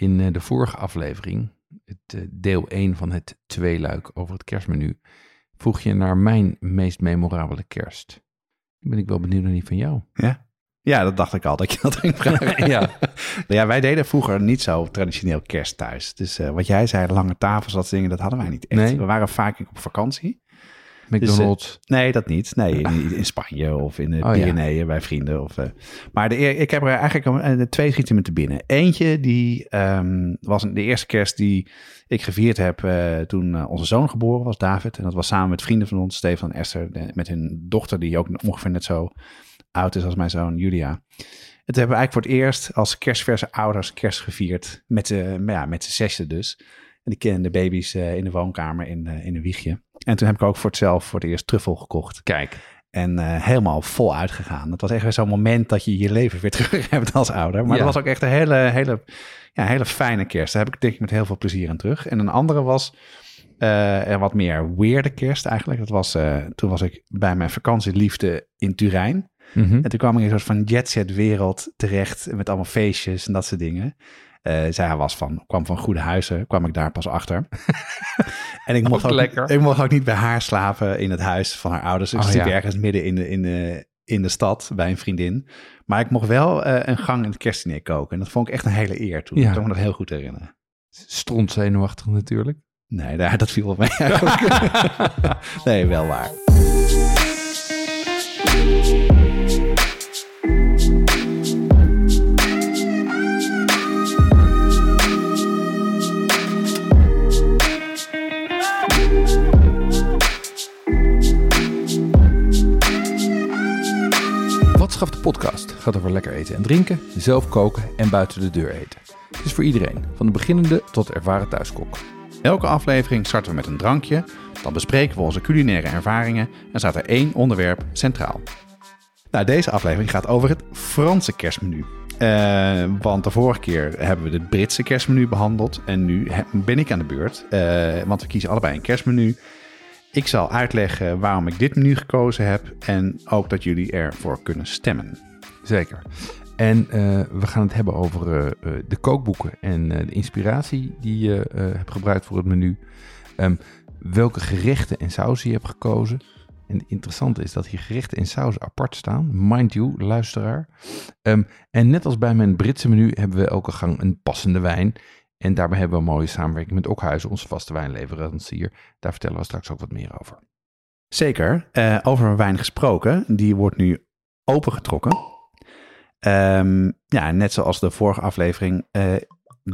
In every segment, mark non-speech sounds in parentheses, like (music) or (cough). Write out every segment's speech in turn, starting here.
in eh, de vorige aflevering, het eh, deel 1 van het tweeluik over het kerstmenu, vroeg je naar mijn meest memorabele kerst. Dan ben ik wel benieuwd naar die van jou. Ja? Ja, dat dacht ik al dat je dat ging vragen. (laughs) Ja. (laughs) ja, wij deden vroeger niet zo traditioneel kerst thuis. Dus eh, wat jij zei, lange tafels, dat soort dingen, dat hadden wij niet echt. Nee. We waren vaak op vakantie. McDonald's. Nee, dat niet. Nee, in, in Spanje of in de Oh, ja. Pyreneeën bij vrienden. Of, eh, maar de, ik heb er eigenlijk eh, twee schieten me te binnen. Eentje, die ehm, was de eerste kerst die ik gevierd heb eh, toen onze zoon geboren was, David. En dat was samen met vrienden van ons, Stefan en Esther, de- met hun dochter, die ook ongeveer net zo oud is als mijn zoon Julia. Toen hebben we eigenlijk voor het eerst als kerstverse ouders kerst gevierd. Met, z'n- ja, met z'n zesde dus. En die kennen de baby's in de woonkamer in, in een wiegje. En toen heb ik ook voor het zelf voor het eerst truffel gekocht. Kijk, En eh, helemaal vol uitgegaan. Dat was echt weer zo'n moment dat je je leven weer (laughs) terug hebt als ouder. Maar Ja. dat was ook echt een hele, hele, ja, hele fijne kerst. Daar heb ik denk ik met heel veel plezier aan terug. En een andere was een wat meer weirde kerst eigenlijk. Dat was, eh, toen was ik bij mijn vakantieliefde in Turijn. Mhm. En toen kwam ik in een soort van jet-set wereld terecht met allemaal feestjes en dat soort dingen. Zij was van, kwam van goede huizen, kwam ik daar pas achter. (laughs) en ik mocht, Ook ook, lekker. ik mocht ook niet bij haar slapen in het huis van haar ouders. Oh, ik sliep ja. ergens midden in de, in, de, in de stad bij een vriendin. Maar ik mocht wel eh, een gang in het kerstdiner koken. En dat vond ik echt een hele eer toen. Ja. Ik kan me dat heel goed herinneren. Stront zenuwachtig natuurlijk. Nee, daar, dat viel wel mee eigenlijk. (laughs) nee, wel waar. De podcast gaat over lekker eten en drinken, zelf koken en buiten de deur eten. Het is voor iedereen, van de beginnende tot de ervaren thuiskok. Elke aflevering starten we met een drankje, dan bespreken we onze culinaire ervaringen en staat er één onderwerp centraal. Nou, deze aflevering gaat over het Franse kerstmenu. Eh, want de vorige keer hebben we het Britse kerstmenu behandeld en nu ben ik aan de beurt, eh, want we kiezen allebei een kerstmenu. Ik zal uitleggen waarom ik dit menu gekozen heb en ook dat jullie ervoor kunnen stemmen. Zeker. En eh, we gaan het hebben over eh, eh, de kookboeken en de inspiratie die je hebt gebruikt voor het menu. Ehm, welke gerechten en sausen je hebt gekozen. En het interessante is dat hier gerechten en sausen apart staan. Mind you, luisteraar. Ehm, en net als bij mijn Britse menu hebben we elke gang een passende wijn. En daarbij hebben we een mooie samenwerking met Okhuizen, onze vaste wijnleverancier. Daar vertellen we straks ook wat meer over. Zeker. Eh, over een wijn gesproken. Die wordt nu opengetrokken. Ehm, ja, net zoals de vorige aflevering. eh,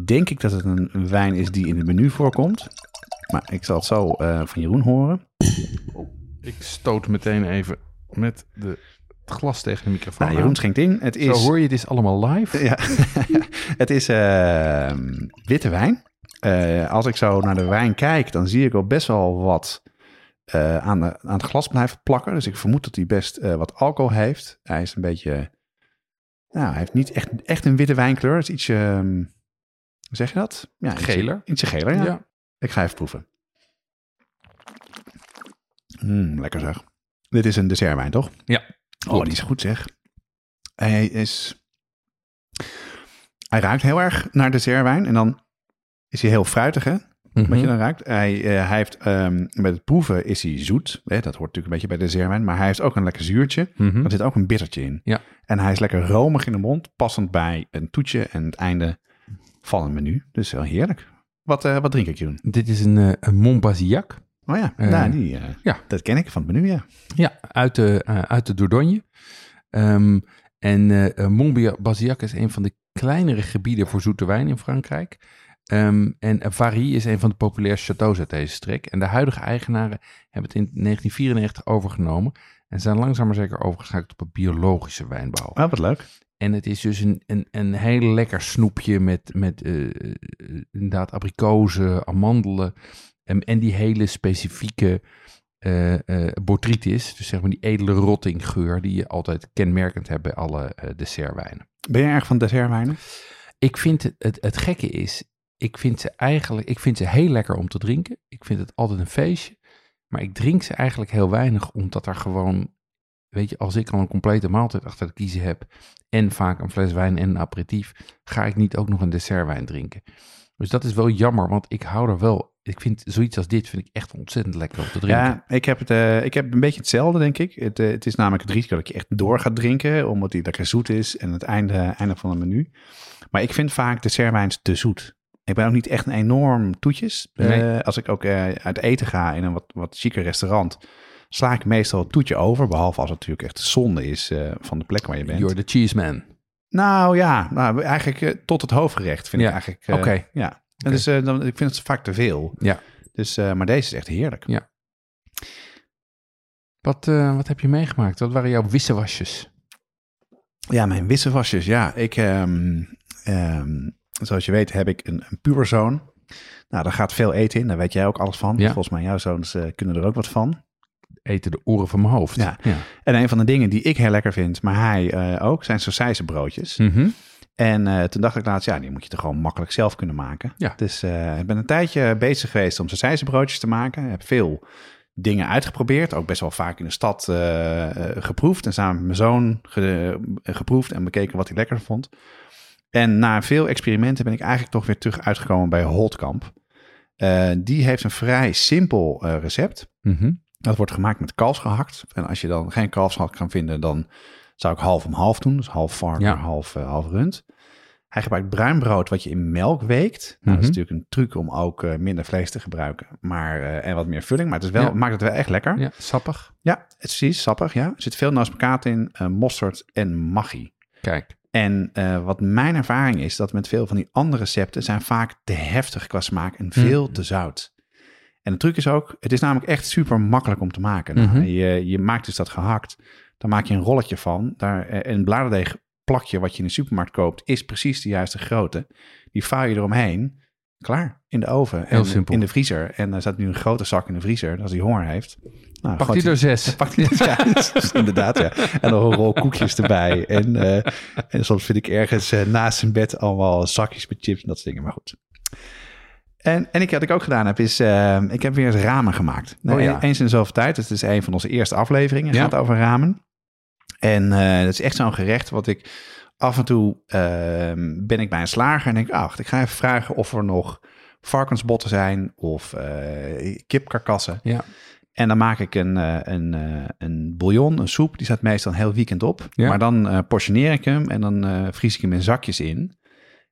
denk ik dat het een wijn is die in het menu voorkomt. Maar ik zal het zo eh, van Jeroen horen. Ik stoot meteen even met de, het glas tegen de microfoon. Nou, Jeroen schenkt in. Het Zo is, hoor je, het is allemaal live. ja, (laughs) het is ehm, witte wijn. Eh, als ik zo naar de wijn kijk, dan zie ik wel best wel wat eh, aan, de, aan het glas blijven plakken. Dus ik vermoed dat hij best eh, wat alcohol heeft. Hij is een beetje... Nou, hij heeft niet echt, echt een witte wijnkleur. Het is ietsje... ehm, hoe zeg je dat? Ja, ietsje- Geler. Ietsje geler, ja. Ja. Ik ga even proeven. Mm, lekker zeg. Dit is een dessertwijn, toch? Ja, Oh, die is goed zeg. Hij is... Hij ruikt heel erg naar dessertwijn. En dan is hij heel fruitig, hè? Mhm. Wat je dan ruikt. Hij, eh, hij heeft, ehm, met het proeven is hij zoet. Hè? Dat hoort natuurlijk een beetje bij dessertwijn. Maar hij heeft ook een lekker zuurtje. Mhm. Er zit ook een bittertje in. Ja. En hij is lekker romig in de mond. Passend bij een toetje en het einde van een menu. Dus wel heerlijk. Wat, eh, wat drink ik, Jeroen? Dit is een, eh, een Montbazillac. Oh ja, Eh, nou, die, eh, ja. dat ken ik van het menu, ja. Ja, uit de, eh, uit de Dordogne. Ehm, en eh, Montbazillac is een van de kleinere gebieden voor zoete wijn in Frankrijk. Ehm, en Varie is een van de populairste chateaus uit deze streek. En de huidige eigenaren hebben het in 1994 overgenomen. En zijn langzaam maar zeker overgeschakeld op een biologische wijnbouw. Oh, wat leuk. En het is dus een, een, een heel lekker snoepje met, met inderdaad abrikozen, amandelen. En, en die hele specifieke eh, botrytis. Dus zeg maar die edele rottinggeur die je altijd kenmerkend hebt bij alle eh, dessertwijnen. Ben je erg van dessertwijnen? Ik vind het, het, het gekke is, ik vind ze eigenlijk, ik vind ze heel lekker om te drinken. Ik vind het altijd een feestje. Maar ik drink ze eigenlijk heel weinig, omdat er gewoon, weet je, als ik al een complete maaltijd achter de kiezen heb en vaak een fles wijn en een aperitief, ga ik niet ook nog een dessertwijn drinken. Dus dat is wel jammer, want ik hou er wel, ik vind zoiets als dit vind ik echt ontzettend lekker om te drinken. Ja, ik heb, het, eh, ik heb een beetje hetzelfde, denk ik. Het, eh, het is namelijk het risico dat je echt door gaat drinken, omdat die lekker zoet is en het einde, einde van het menu. Maar ik vind vaak dessertwijns te zoet. Ik ben ook niet echt een enorm toetjes. Eh, als ik ook uit eten ga in een wat, wat chiquer restaurant, sla ik meestal het toetje over. Behalve als het natuurlijk echt zonde is van de plek waar je bent. You're the cheese man. Nou ja, nou, eigenlijk eh, tot het hoofdgerecht vind Ja, ik eigenlijk. eh, oké. Ja, en dus, eh, dan, ik vind het vaak te veel. Ja. Dus, maar deze is echt heerlijk. Ja. Wat, wat heb je meegemaakt? Wat waren jouw wissewasjes? Ja, mijn wisselwasjes. Ja, ik, ehm, ehm, zoals je weet heb ik een, een puberzoon. Nou, daar gaat veel eten in. Daar weet jij ook alles van. Ja. Volgens mij jouw zoons kunnen er ook wat van. Eten de oren van mijn hoofd. Ja. ja. En een van de dingen die ik heel lekker vind, maar hij eh, ook, zijn sausijzenbroodjes. Mhm. En eh, toen dacht ik laatst, ja, die moet je toch gewoon makkelijk zelf kunnen maken. Ja. Dus eh, ik ben een tijdje bezig geweest om sausijzenbroodjes te maken. Ik heb veel dingen uitgeprobeerd. Ook best wel vaak in de stad geproefd. En samen met mijn zoon ge- geproefd en bekeken wat hij lekker vond. En na veel experimenten ben ik eigenlijk toch weer terug uitgekomen bij Holtkamp. Die heeft een vrij simpel recept. Mhm. Dat wordt gemaakt met kalfsgehakt. En als je dan geen kalfsgehakt kan vinden, dan zou ik half om half doen. Dus half varken, Ja. half, eh, half rund. Hij gebruikt bruin brood wat je in melk weekt. Nou, Dat Mhm. is natuurlijk een truc om ook eh, minder vlees te gebruiken. Maar, eh, en wat meer vulling. Maar het is wel, Ja. maakt het wel echt lekker. Ja, Ja, sappig. het is precies sappig. Ja. Er zit veel nootmuskaat in, mosterd en maggi. Kijk. En wat mijn ervaring is, dat met veel van die andere recepten zijn vaak te heftig qua smaak en veel te zout. En de truc is ook, het is namelijk echt super makkelijk om te maken. Nou, Mhm. je, je maakt dus dat gehakt, dan maak je een rolletje van. Daar, eh, een bladerdeeg plakje wat je in de supermarkt koopt, is precies de juiste grootte. Die vouw je eromheen, klaar, in de oven. Heel en simpel. In de vriezer. En er staat nu een grote zak in de vriezer, als hij honger heeft. Nou, Pak gooit die (laughs) er zes. Pakt hij ja, inderdaad, ja. En nog een rol koekjes erbij. En, eh, en soms vind ik ergens eh, naast zijn bed allemaal zakjes met chips en dat soort dingen. Maar goed. En, en ik, wat ik ook gedaan heb, is... eh, ik heb weer eens ramen gemaakt. Nou, Oh ja. Eens in de zoveel tijd. Het is een van onze eerste afleveringen. Het Ja. gaat over ramen. En eh dat is echt zo'n gerecht wat ik... Af en toe ehm, ben ik bij een slager en denk... Ah, wacht, ik ga even vragen of er nog varkensbotten zijn... of eh, kipkarkassen. Ja. En dan maak ik een, een, een bouillon, een soep. Die staat meestal een heel weekend op. Ja. Maar dan portioneer ik hem en dan vries ik hem in zakjes in.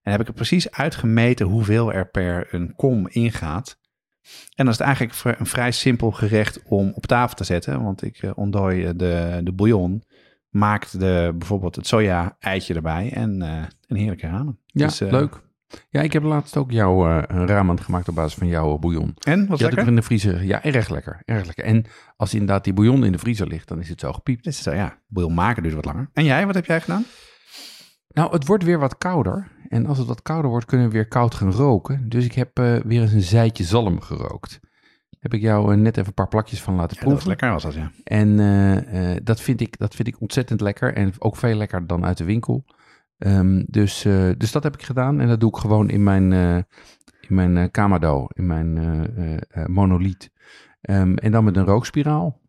En heb ik er precies uitgemeten hoeveel er per een kom ingaat. En dan is het eigenlijk een vrij simpel gerecht om op tafel te zetten. Want ik eh, ontdooi eh, de, de bouillon, maak de, bijvoorbeeld het soja-eitje erbij en eh, een heerlijke ramen. Ja, Dus, leuk. Ja, ik heb laatst ook jouw een ramen gemaakt op basis van jouw bouillon. En, wat lekker? er in de vriezer. Ja, erg lekker. Erg lekker. En als inderdaad die bouillon in de vriezer ligt, dan is het zo gepiept. Is zo, ja, bouillon maken duurt wat langer. En jij, wat heb jij gedaan? Nou, het wordt weer wat kouder. En als het wat kouder wordt, kunnen we weer koud gaan roken. Dus ik heb eh, weer eens een zijtje zalm gerookt. Heb ik jou eh, net even een paar plakjes van laten Ja, dat was proeven. lekker was dat, ja. En eh, dat, vind ik, dat vind ik ontzettend lekker. En ook veel lekkerder dan uit de winkel. Ehm, dus, dus dat heb ik gedaan. En dat doe ik gewoon in mijn, in mijn Kamado, in mijn monoliet. Ehm, en dan met een rookspiraal.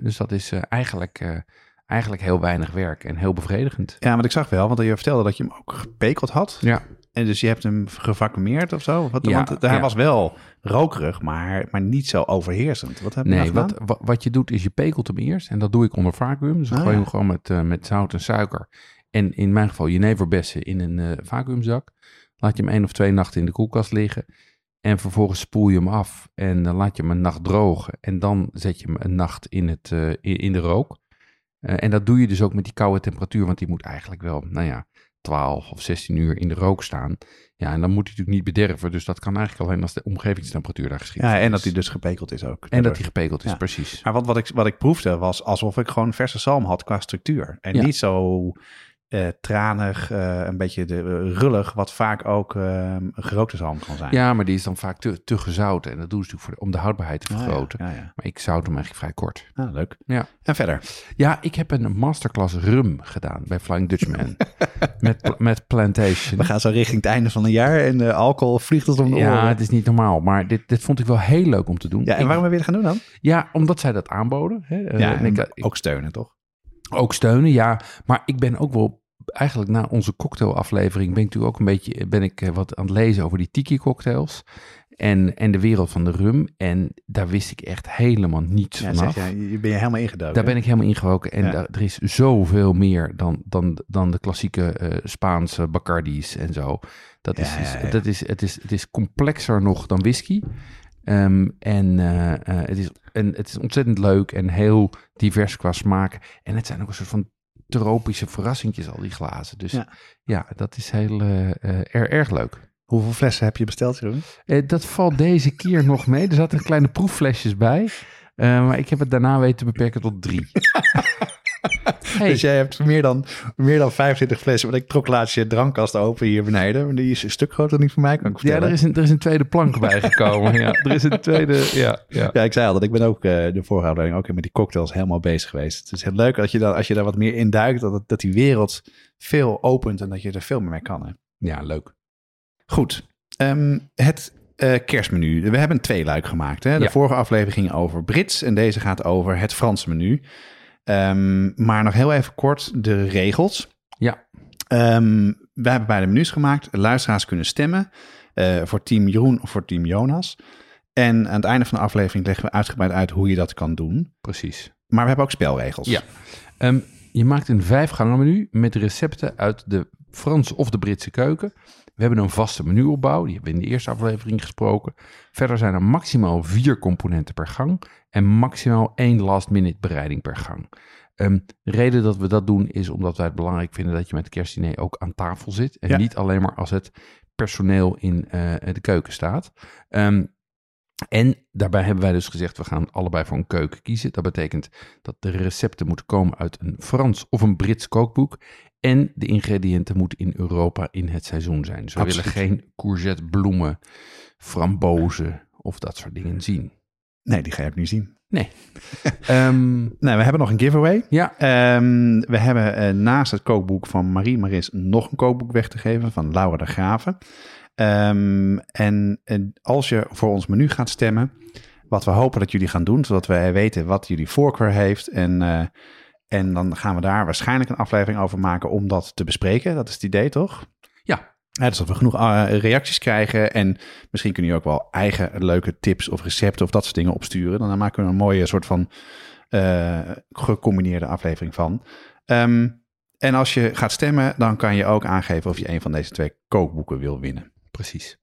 Dus dat is eigenlijk, eigenlijk heel weinig werk en heel bevredigend. Ja, want ik zag wel, want je vertelde dat je hem ook gepekeld had. Ja, En dus je hebt hem gevacumeerd of zo? Wat, Ja, want hij ja. was wel rokerig, maar, maar niet zo overheersend. Wat heb je nee, nou gedaan? wat, wat, wat je doet is je pekelt hem eerst. En dat doe ik onder vacuüm. Dus Ah, gooi ja. hem gewoon met, eh, met zout en suiker. En in mijn geval jeneverbessen in een eh vacuümzak. Laat je hem één of twee nachten in de koelkast liggen. En vervolgens spoel je hem af. En dan laat je hem een nacht drogen. En dan zet je hem een nacht in, het, eh, in, in de rook. Eh, en dat doe je dus ook met die koude temperatuur. Want die moet eigenlijk wel, nou ja, 12 of 16 uur in de rook staan. Ja, en dan moet hij natuurlijk niet bederven. Dus dat kan eigenlijk alleen als de omgevingstemperatuur daar geschikt Ja, en is. dat hij dus gepekeld is ook. En dat hij gepekeld is, Ja. precies. Maar wat, wat, ik, wat ik proefde was alsof ik gewoon verse zalm had qua structuur. En Ja. niet zo eh, tranig, eh, een beetje de, eh, rullig, wat vaak ook gerookte zalm kan zijn. Ja, maar die is dan vaak te, te gezouten. En dat doen ze natuurlijk voor, om de houdbaarheid te Ah, ja. vergroten. Ja, ja. Maar ik zout hem eigenlijk vrij kort. Ah, leuk. Ja. En verder? Ja, ik heb een masterclass rum gedaan bij Flying Dutchman. (laughs) met, met Plantation. We gaan zo richting het einde van het jaar en de alcohol vliegt ons om de Ja, oren. het is niet normaal. Maar dit, dit vond ik wel heel leuk om te doen. Ja, en waarom hebben we dit gaan doen dan? ja, omdat zij dat aanboden. Hè. Ja, en en ik- ook steunen, toch? Ook steunen, ja. Maar ik ben ook wel... Eigenlijk na onze cocktailaflevering ben ik natuurlijk ook een beetje... ben ik eh, wat aan het lezen over die tiki cocktails. En, en de wereld van de rum. En daar wist ik echt helemaal niets Ja, vanaf. zeg, ja, ben je helemaal ingedoken. Daar ben ik helemaal ingeroken. En Ja. daar- er is zoveel meer dan, dan, dan de klassieke eh, Spaanse Bacardis en zo. Dat is, Ja, is-. Dat is, het, is, het is complexer nog dan whisky. Ehm, en, eh, het is, en het is ontzettend leuk en heel divers qua smaak. En het zijn ook een soort van tropische verrassingjes, al die glazen. Dus ja, Ja. dat is heel eh, eh, er, erg leuk. Hoeveel flessen heb je besteld, Jeroen? Eh, dat valt deze keer nog mee. Er zaten kleine proefflesjes bij. Maar ik heb het daarna weten te beperken tot drie. (laughs) Hey. Dus jij hebt meer dan, meer dan 25 flessen. Want ik trok laatst je drankkast open hier beneden. Maar die is een stuk groter dan die van mij, kan ik Ja, vertellen. er is, een, er is een tweede plank bijgekomen. ja, (laughs) er is een tweede. Ja, ja. Ja, ik zei al dat ik ben ook eh, de vorige aflevering ook met die cocktails helemaal bezig geweest. Het is heel leuk dat je, dan, als je daar wat meer in duikt, dat, dat die wereld veel opent en dat je er veel meer mee kan. Hè? ja, leuk. Goed, Ehm, het eh, kerstmenu. We hebben een tweeluik gemaakt. Hè? De Ja. vorige aflevering ging over Brits en deze gaat over het Franse menu. Ehm, maar nog heel even kort de regels. Ja, Ehm, we hebben beide menus gemaakt. Luisteraars kunnen stemmen eh, voor team Jeroen of voor team Jonas. En aan het einde van de aflevering leggen we uitgebreid uit hoe je dat kan doen. precies. Maar we hebben ook spelregels. Ja. Ehm, je maakt een vijfgangen menu met recepten uit de Franse of de Britse keuken. We hebben een vaste menuopbouw, die hebben we in de eerste aflevering gesproken. Verder zijn er maximaal vier componenten per gang en maximaal één last minute bereiding per gang. Ehm, de reden dat we dat doen is omdat wij het belangrijk vinden dat je met kerstdiner ook aan tafel zit. En Ja. niet alleen maar als het personeel in eh, de keuken staat. Ehm, en daarbij hebben wij dus gezegd, we gaan allebei voor een keuken kiezen. Dat betekent dat de recepten moeten komen uit een Frans of een Brits kookboek. En de ingrediënten moeten in Europa in het seizoen zijn. Dus we Absoluut. willen geen courgette, bloemen, frambozen of dat soort dingen zien. Nee, die ga je ook niet zien. Nee. (laughs) Ehm, Nou, we hebben nog een giveaway. ja, Ehm, we hebben eh, naast het kookboek van Marie Maris nog een kookboek weg te geven van Laura de Graven. Ehm, en, en als je voor ons menu gaat stemmen, wat we hopen dat jullie gaan doen, zodat wij weten wat jullie voorkeur heeft. En, eh, en dan gaan we daar waarschijnlijk een aflevering over maken om dat te bespreken. Dat is het idee, toch? ja, Ja, dus dat we genoeg eh, reacties krijgen. En misschien kunnen jullie ook wel eigen leuke tips of recepten of dat soort dingen opsturen. Dan maken we een mooie soort van eh, gecombineerde aflevering van. Ehm, en als je gaat stemmen, dan kan je ook aangeven of je een van deze twee kookboeken wil winnen. precies.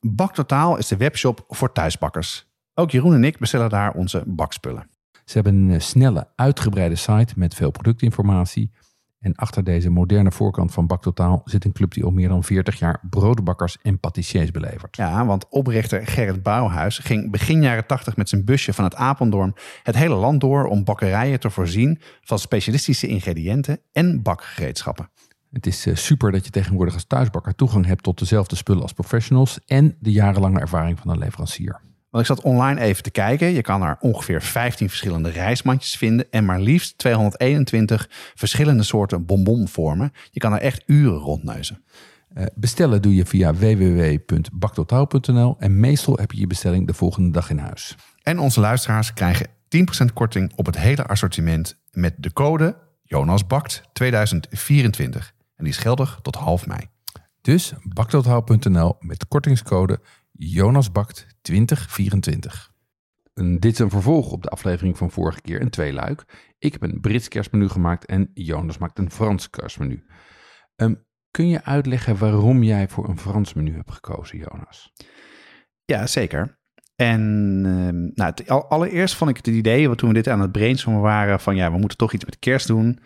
Baktotaal is de webshop voor thuisbakkers. Ook Jeroen en ik bestellen daar onze bakspullen. Ze hebben een eh, snelle, uitgebreide site met veel productinformatie. En achter deze moderne voorkant van Baktotaal zit een club die al meer dan 40 jaar broodbakkers en patissiers belevert. Ja, want oprichter Gerrit Bouwhuis ging begin jaren 80 met zijn busje van het Apeldoorn het hele land door om bakkerijen te voorzien van specialistische ingrediënten en bakgereedschappen. Het is eh, super dat je tegenwoordig als thuisbakker toegang hebt tot dezelfde spullen als professionals en de jarenlange ervaring van een leverancier. Want ik zat online even te kijken. Je kan er ongeveer 15 verschillende reismandjes vinden en maar liefst 221 verschillende soorten bonbonvormen. Je kan er echt uren rondneuzen. Eh, bestellen doe je via www.baktotaal.nl en meestal heb je je bestelling de volgende dag in huis. En onze luisteraars krijgen 10% korting op het hele assortiment met de code JonasBakt 2024. En die is geldig tot half mei. Dus baktotaal.nl met kortingscode Jonasbakt 2024. En dit is een vervolg op de aflevering van vorige keer, een tweeluik. Ik heb een Brits kerstmenu gemaakt en Jonas maakt een Frans kerstmenu. Ehm, kun je uitleggen waarom jij voor een Frans menu hebt gekozen, Jonas? Ja, zeker. En ehm, nou, het- allereerst vond ik het idee, want toen we dit aan het brainstormen waren, van ja, we moeten toch iets met kerst doen.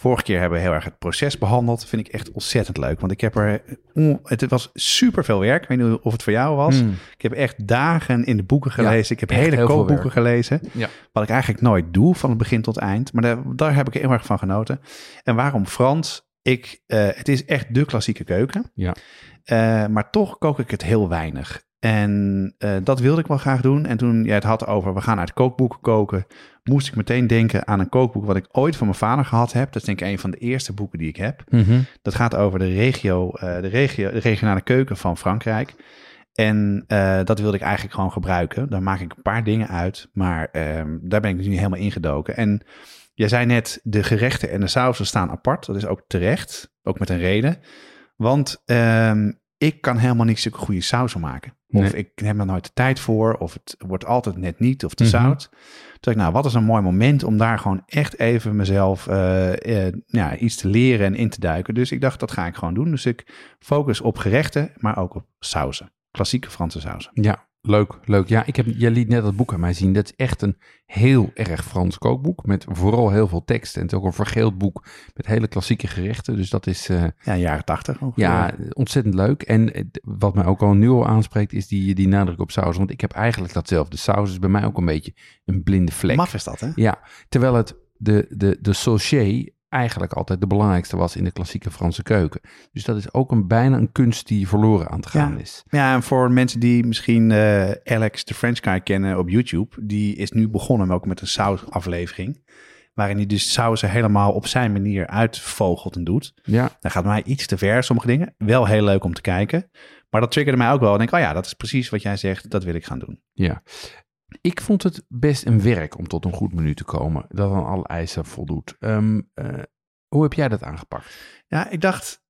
Vorige keer hebben we heel erg het proces behandeld. Vind ik echt ontzettend leuk. Want ik heb er. on- Het was super veel werk. Ik weet niet of het voor jou was. Hmm. Ik heb echt dagen in de boeken Ja, gelezen. ik heb hele kookboeken gelezen. Ja. Wat ik eigenlijk nooit doe van het begin tot eind. Maar daar, daar heb ik heel erg van genoten. En waarom Frans? ik, eh, het is echt de klassieke keuken. Ja. Eh, maar toch kook ik het heel weinig. En eh, dat wilde ik wel graag doen. En toen jij het had over we gaan uit kookboeken koken, moest ik meteen denken aan een kookboek wat ik ooit van mijn vader gehad heb. Dat is denk ik een van de eerste boeken die ik heb. Mhm. Dat gaat over de regio, eh, de, regio de regionale keuken van Frankrijk. En eh, dat wilde ik eigenlijk gewoon gebruiken. Daar maak ik een paar dingen uit, maar ehm, daar ben ik nu helemaal ingedoken. En jij zei net, de gerechten en de sausen staan apart. Dat is ook terecht, ook met een reden. Want ehm, ik kan helemaal niet zulke goede sausen maken. Of Nee. ik heb er nooit de tijd voor, of het wordt altijd net niet, of te Mhm. zout. Toen dacht ik, nou, wat is een mooi moment om daar gewoon echt even mezelf eh, eh, ja, iets te leren en in te duiken. Dus ik dacht, dat ga ik gewoon doen. Dus ik focus op gerechten, maar ook op sausen. Klassieke Franse sausen. Ja, leuk, leuk. Ja, ik heb, jij liet net dat boek aan mij zien. Dat is echt een heel erg Frans kookboek. Met vooral heel veel tekst. En het is ook een vergeeld boek met hele klassieke gerechten. Dus dat is eh, Ja, jaren tachtig. ja, ontzettend leuk. En eh, wat mij ook al nu al aanspreekt, is die, die nadruk op saus. Want ik heb eigenlijk datzelfde. Saus is bij mij ook een beetje een blinde vlek. Maf is dat, hè? Ja, terwijl het de, de, de saucier eigenlijk altijd de belangrijkste was in de klassieke Franse keuken. Dus dat is ook een, bijna een kunst die verloren aan te gaan Ja. is. Ja, en voor mensen die misschien eh, Alex de French Guy kennen op YouTube, die is nu begonnen ook met een sausaflevering. Waarin hij dus sausen helemaal op zijn manier uitvogelt en doet. Ja, Dat gaat mij iets te ver, sommige dingen. Wel heel leuk om te kijken. Maar dat triggerde mij ook wel. Ik denk, oh ja, dat is precies wat jij zegt. Dat wil ik gaan doen. ja. Ik vond het best een werk om tot een goed menu te komen. Dat aan alle eisen voldoet. Ehm, eh, hoe heb jij dat aangepakt? Ja, ik dacht,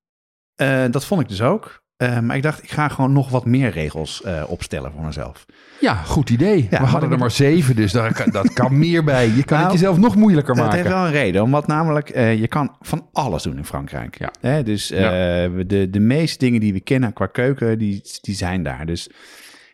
eh, dat vond ik dus ook. Eh, maar ik dacht, ik ga gewoon nog wat meer regels opstellen voor mezelf. Ja, goed idee. Ja, We hadden er maar zeven, dus daar kan, dat kan meer bij. Je kan het Nou, jezelf nog moeilijker Dat maken. heeft wel een reden, omdat namelijk je kan van alles doen in Frankrijk. Ja. Hè, dus Ja. de, de meeste dingen die we kennen qua keuken, die, die zijn daar. Dus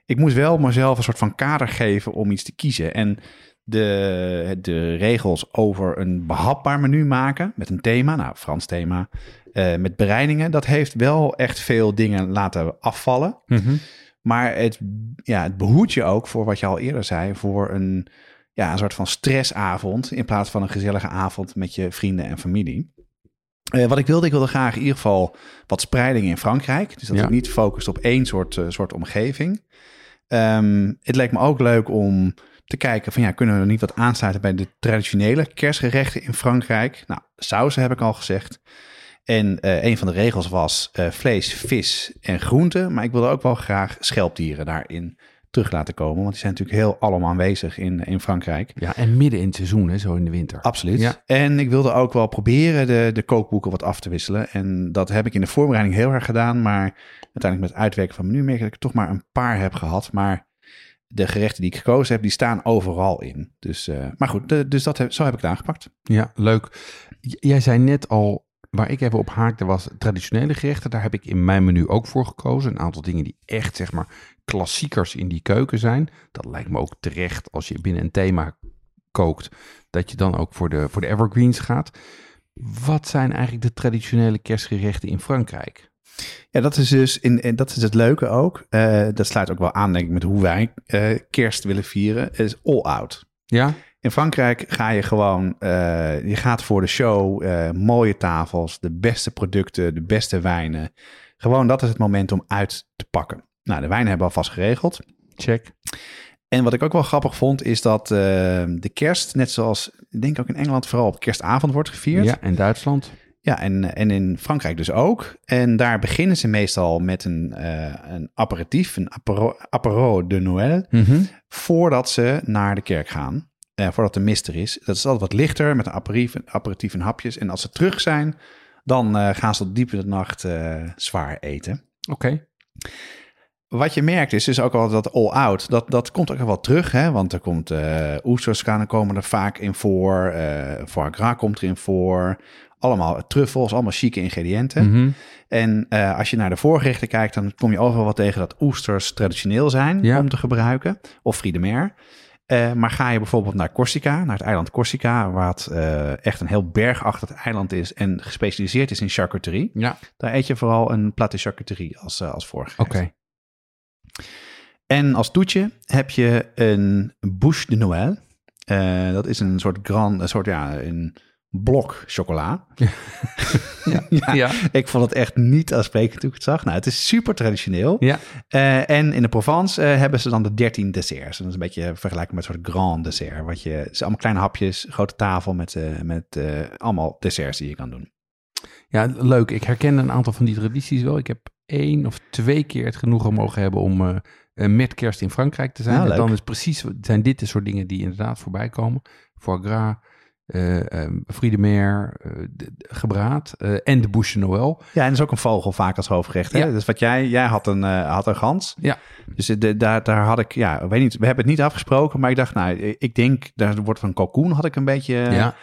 ik moest wel mezelf een soort van kader geven om iets te kiezen. En de, de regels over een behapbaar menu maken met een thema, nou Frans thema, eh, met bereidingen, dat heeft wel echt veel dingen laten afvallen. Mhm. Maar het, ja, het behoedt je ook voor wat je al eerder zei, voor een, ja, een soort van stressavond in plaats van een gezellige avond met je vrienden en familie. Eh, wat ik wilde, ik wilde graag in ieder geval wat spreiding in Frankrijk. Dus dat Ja. ik niet focust op één soort, eh, soort omgeving. Ehm, het leek me ook leuk om te kijken van ja, kunnen we er niet wat aansluiten bij de traditionele kerstgerechten in Frankrijk? Nou, sausen heb ik al gezegd. En eh, een van de regels was eh, vlees, vis en groenten. Maar ik wilde ook wel graag schelpdieren daarin terug laten komen. Want die zijn natuurlijk heel allemaal aanwezig in, in Frankrijk. Ja, en midden in het seizoen, hè, zo in de winter. Absoluut. Ja. En ik wilde ook wel proberen de, de kookboeken wat af te wisselen. En dat heb ik in de voorbereiding heel erg gedaan. Maar uiteindelijk met het uitwerken van menu merk ik dat ik toch maar een paar heb gehad. Maar de gerechten die ik gekozen heb, die staan overal in. Dus, eh, maar goed, de- dus dat heb, zo heb ik het aangepakt. Ja, leuk. Jij zei net al, waar ik even op haakte was traditionele gerechten. Daar heb ik in mijn menu ook voor gekozen. Een aantal dingen die echt, zeg maar, klassiekers in die keuken zijn. Dat lijkt me ook terecht als je binnen een thema kookt. Dat je dan ook voor de, voor de evergreens gaat. Wat zijn eigenlijk de traditionele kerstgerechten in Frankrijk? Ja, dat is dus in, en dat is het leuke ook. Eh, dat sluit ook wel aan, denk ik, met hoe wij eh, kerst willen vieren. Het is all out. Ja? In Frankrijk ga je gewoon, eh, je gaat voor de show, mooie tafels, de beste producten, de beste wijnen. Gewoon dat is het moment om uit te pakken. Nou, de wijnen hebben we alvast geregeld. Check. En wat ik ook wel grappig vond, is dat eh, de kerst, net zoals ik denk ook in Engeland, vooral op kerstavond wordt gevierd. Ja, en Duitsland? Ja, en, en in Frankrijk dus ook. En daar beginnen ze meestal met een, eh, een aperitief, een apero, apero de Noël, Mhm. voordat ze naar de kerk gaan. Eh, voordat de mist er is. Dat is altijd wat lichter met een aperitief, aperitief en hapjes. En als ze terug zijn, dan gaan ze tot diep in de nacht zwaar eten. Oké. Wat je merkt is dus ook al dat all-out, dat, dat komt ook wel terug. Hè? Want er komt oesters gaan- komen er vaak in voor. eh foie gras komt erin voor. Allemaal truffels, allemaal chique ingrediënten. Mhm. En eh, als je naar de voorgerechten kijkt, dan kom je overal wat tegen dat oesters traditioneel zijn Ja. om te gebruiken. Of friede mer. Eh, maar ga je bijvoorbeeld naar Corsica, naar het eiland Corsica, wat eh, echt een heel bergachtig eiland is en gespecialiseerd is in charcuterie. Ja, Daar eet je vooral een plat de charcuterie als, eh, als voorgerecht. oké. En als toetje heb je een bouche de Noël. Eh, dat is een soort grand, een soort ja, een blok chocola. (laughs) (laughs) Ja. ja. Ik vond het echt niet aansprekend toen ik het zag. Nou, het is super traditioneel. Ja. Eh, en in de Provence eh, hebben ze dan de 13 desserts. En dat is een beetje vergelijkbaar met een soort grand dessert. Wat je, het is allemaal kleine hapjes, grote tafel met, met allemaal desserts die je kan doen. Ja, leuk. Ik herken een aantal van die tradities wel. Ik heb één of twee keer het genoegen mogen hebben om eh, eh, met kerst in Frankrijk te zijn. Ja, en leuk. dan is precies, zijn dit de soort dingen die inderdaad voorbij komen. Foie gras, eh um, gebraad en de bouche Noël. Ja, en er is ook een vogel vaak als hoofdgerecht. Hè? Ja. Dus wat jij, jij had een, had een gans. Ja. Dus de, daar, daar had ik, ja, weet niet, we hebben het niet afgesproken, maar ik dacht, nou, ik denk, daar wordt van kalkoen had ik een beetje ja,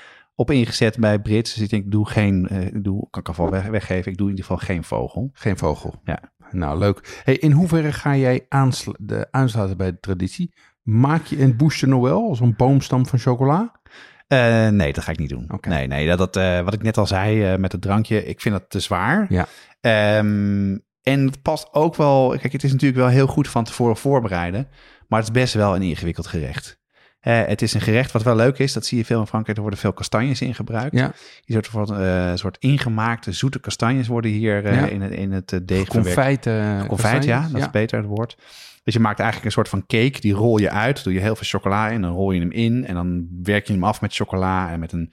op ingezet bij Brits. Dus ik denk, doe geen, eh, doe, kan ik alvast weg, weggeven, ik doe in ieder geval geen vogel. geen vogel. Ja. Nou, leuk. Hey, in hoeverre ga jij aanslu- de, aansluiten bij de traditie? Maak je een bouche de Noël, zo'n boomstam van chocola? Eh, nee, dat ga ik niet doen. Nee, nee, dat, dat, eh, wat ik net al zei met het drankje, ik vind dat te zwaar. Ja. Ehm, en het past ook wel, kijk, het is natuurlijk wel heel goed van tevoren voorbereiden, maar het is best wel een ingewikkeld gerecht. Eh, het is een gerecht wat wel leuk is, dat zie je veel in Frankrijk, er worden veel kastanjes in gebruikt. Ja, Die soort, eh, soort ingemaakte zoete kastanjes worden hier eh, Ja. in, het, in het deeg confijt. Confijt, ja, dat is beter het woord. Dus je maakt eigenlijk een soort van cake, die rol je uit, doe je heel veel chocola in, dan rol je hem in en dan werk je hem af met chocola en met een,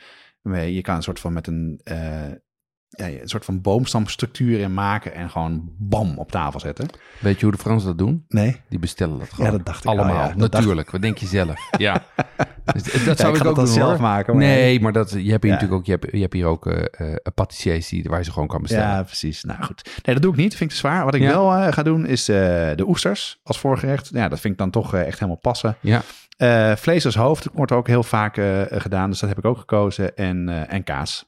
je kan een soort van met een, ja, een soort van boomstamstructuur in maken en gewoon bam op tafel zetten. Weet je hoe de Fransen dat doen? Nee, Die bestellen dat gewoon. dat dacht ik al, Allemaal, ja. Dat natuurlijk. Wat denk je zelf? (laughs) Ja. Dus dat Ja, zou ik ook doen, zelf hoor. maken, maar- Nee, maar dat, je hebt hier Ja. natuurlijk ook, je hebt, je hebt hier ook eh eh patissiers die, waar je ze gewoon kan bestellen. ja, precies. Nou goed. Nee, dat doe ik niet. Vind ik te zwaar. Wat ik Ja. wel eh, ga doen is eh, de oesters als voorgerecht. Ja, dat vind ik dan toch eh, echt helemaal passen. Ja. Eh, vlees als hoofd wordt ook heel vaak eh, gedaan, dus dat heb ik ook gekozen. En, eh, en kaas.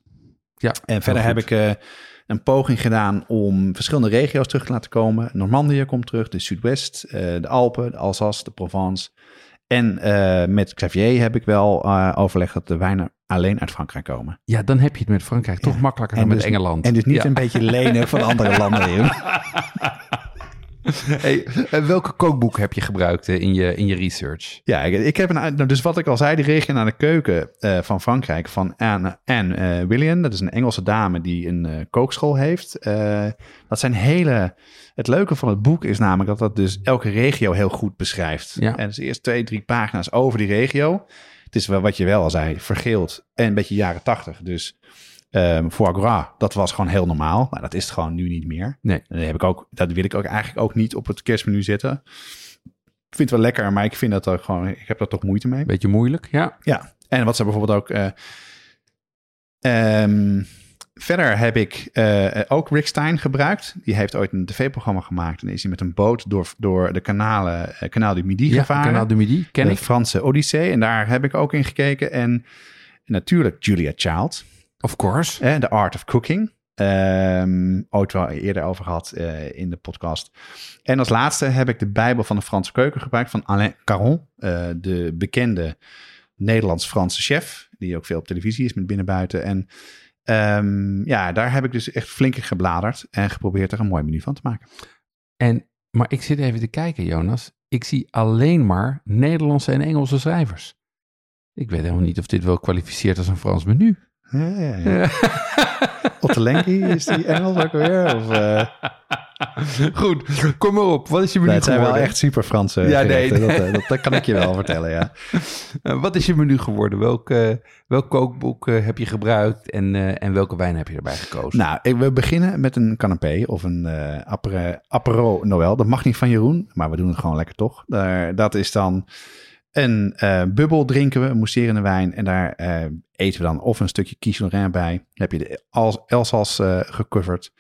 Ja, En verder heb ik eh, een poging gedaan om verschillende regio's terug te laten komen. Normandië komt terug, de Zuidwest, eh, de Alpen, de Alsace, de Provence. En eh, met Xavier heb ik wel overlegd dat de wijnen alleen uit Frankrijk komen. Ja, dan heb je het met Frankrijk toch makkelijker En dan dus- met Engeland. En dus niet Ja. een beetje lenen van andere landen. (laughs) (laughs) Hey, eh, welke kookboek heb je gebruikt eh, in, je, in je research? Ja, ik, ik heb een, nou, dus wat ik al zei, die regionale keuken eh, van Frankrijk van Anne, Anne William. Dat is een Engelse dame die een kookschool heeft. Dat zijn hele. Het leuke van het boek is namelijk dat dat dus elke regio heel goed beschrijft. Ja. En dus eerst twee, drie pagina's over die regio. Het is wel wat je wel al zei, vergeeld en een beetje jaren tachtig. Dus ehm foie gras, dat was gewoon heel normaal. Maar dat is het gewoon nu niet meer. Nee. En dat, heb ik ook, dat wil ik ook eigenlijk ook niet op het kerstmenu zetten. Ik vind het wel lekker, maar ik vind dat ook gewoon, ik heb daar toch moeite mee. Beetje moeilijk, ja. Ja, en wat ze bijvoorbeeld ook. eh, ehm, verder heb ik eh, ook Rick Stein gebruikt. Die heeft ooit een tv-programma gemaakt. En is hij met een boot door, door de kanalen, eh, kanaal du Midi Ja, gevaren. Kanaal de Midi, ken de ik. Franse Odyssee. En daar heb ik ook in gekeken. En natuurlijk Julia Child. Of course. Eh, The Art of Cooking. Ehm ooit wel eerder over gehad eh, in de podcast. En als laatste heb ik de Bijbel van de Franse keuken gebruikt van Alain Caron, eh, de bekende Nederlands-Franse chef, die ook veel op televisie is met binnenbuiten. En ehm, ja, daar heb ik dus echt flink in gebladerd en geprobeerd er een mooi menu van te maken. En, maar ik zit even te kijken, Jonas. Ik zie alleen maar Nederlandse en Engelse schrijvers. Ik weet helemaal niet of dit wel kwalificeert als een Frans menu. Ja, ja, ja. (laughs) Ottelenki, is die Engels ook weer? Of, eh, Goed, kom maar op. Wat is je menu nee, het zijn wel geworden? echt super Franse Ja, nee, gerechten. nee. Dat, eh, dat, dat kan ik je wel vertellen, ja. (laughs) Eh, wat is je menu geworden? Welk, welk kookboek heb je gebruikt en, en welke wijn heb je erbij gekozen? Nou, we beginnen met een canapé of een apero Noël. Dat mag niet van Jeroen, maar we doen het gewoon lekker toch. Daar, dat is dan een bubbel drinken we, een mousserende wijn. En daar eten we dan of een stukje quiche bij. Dan heb je de Elsass eh gecoverd.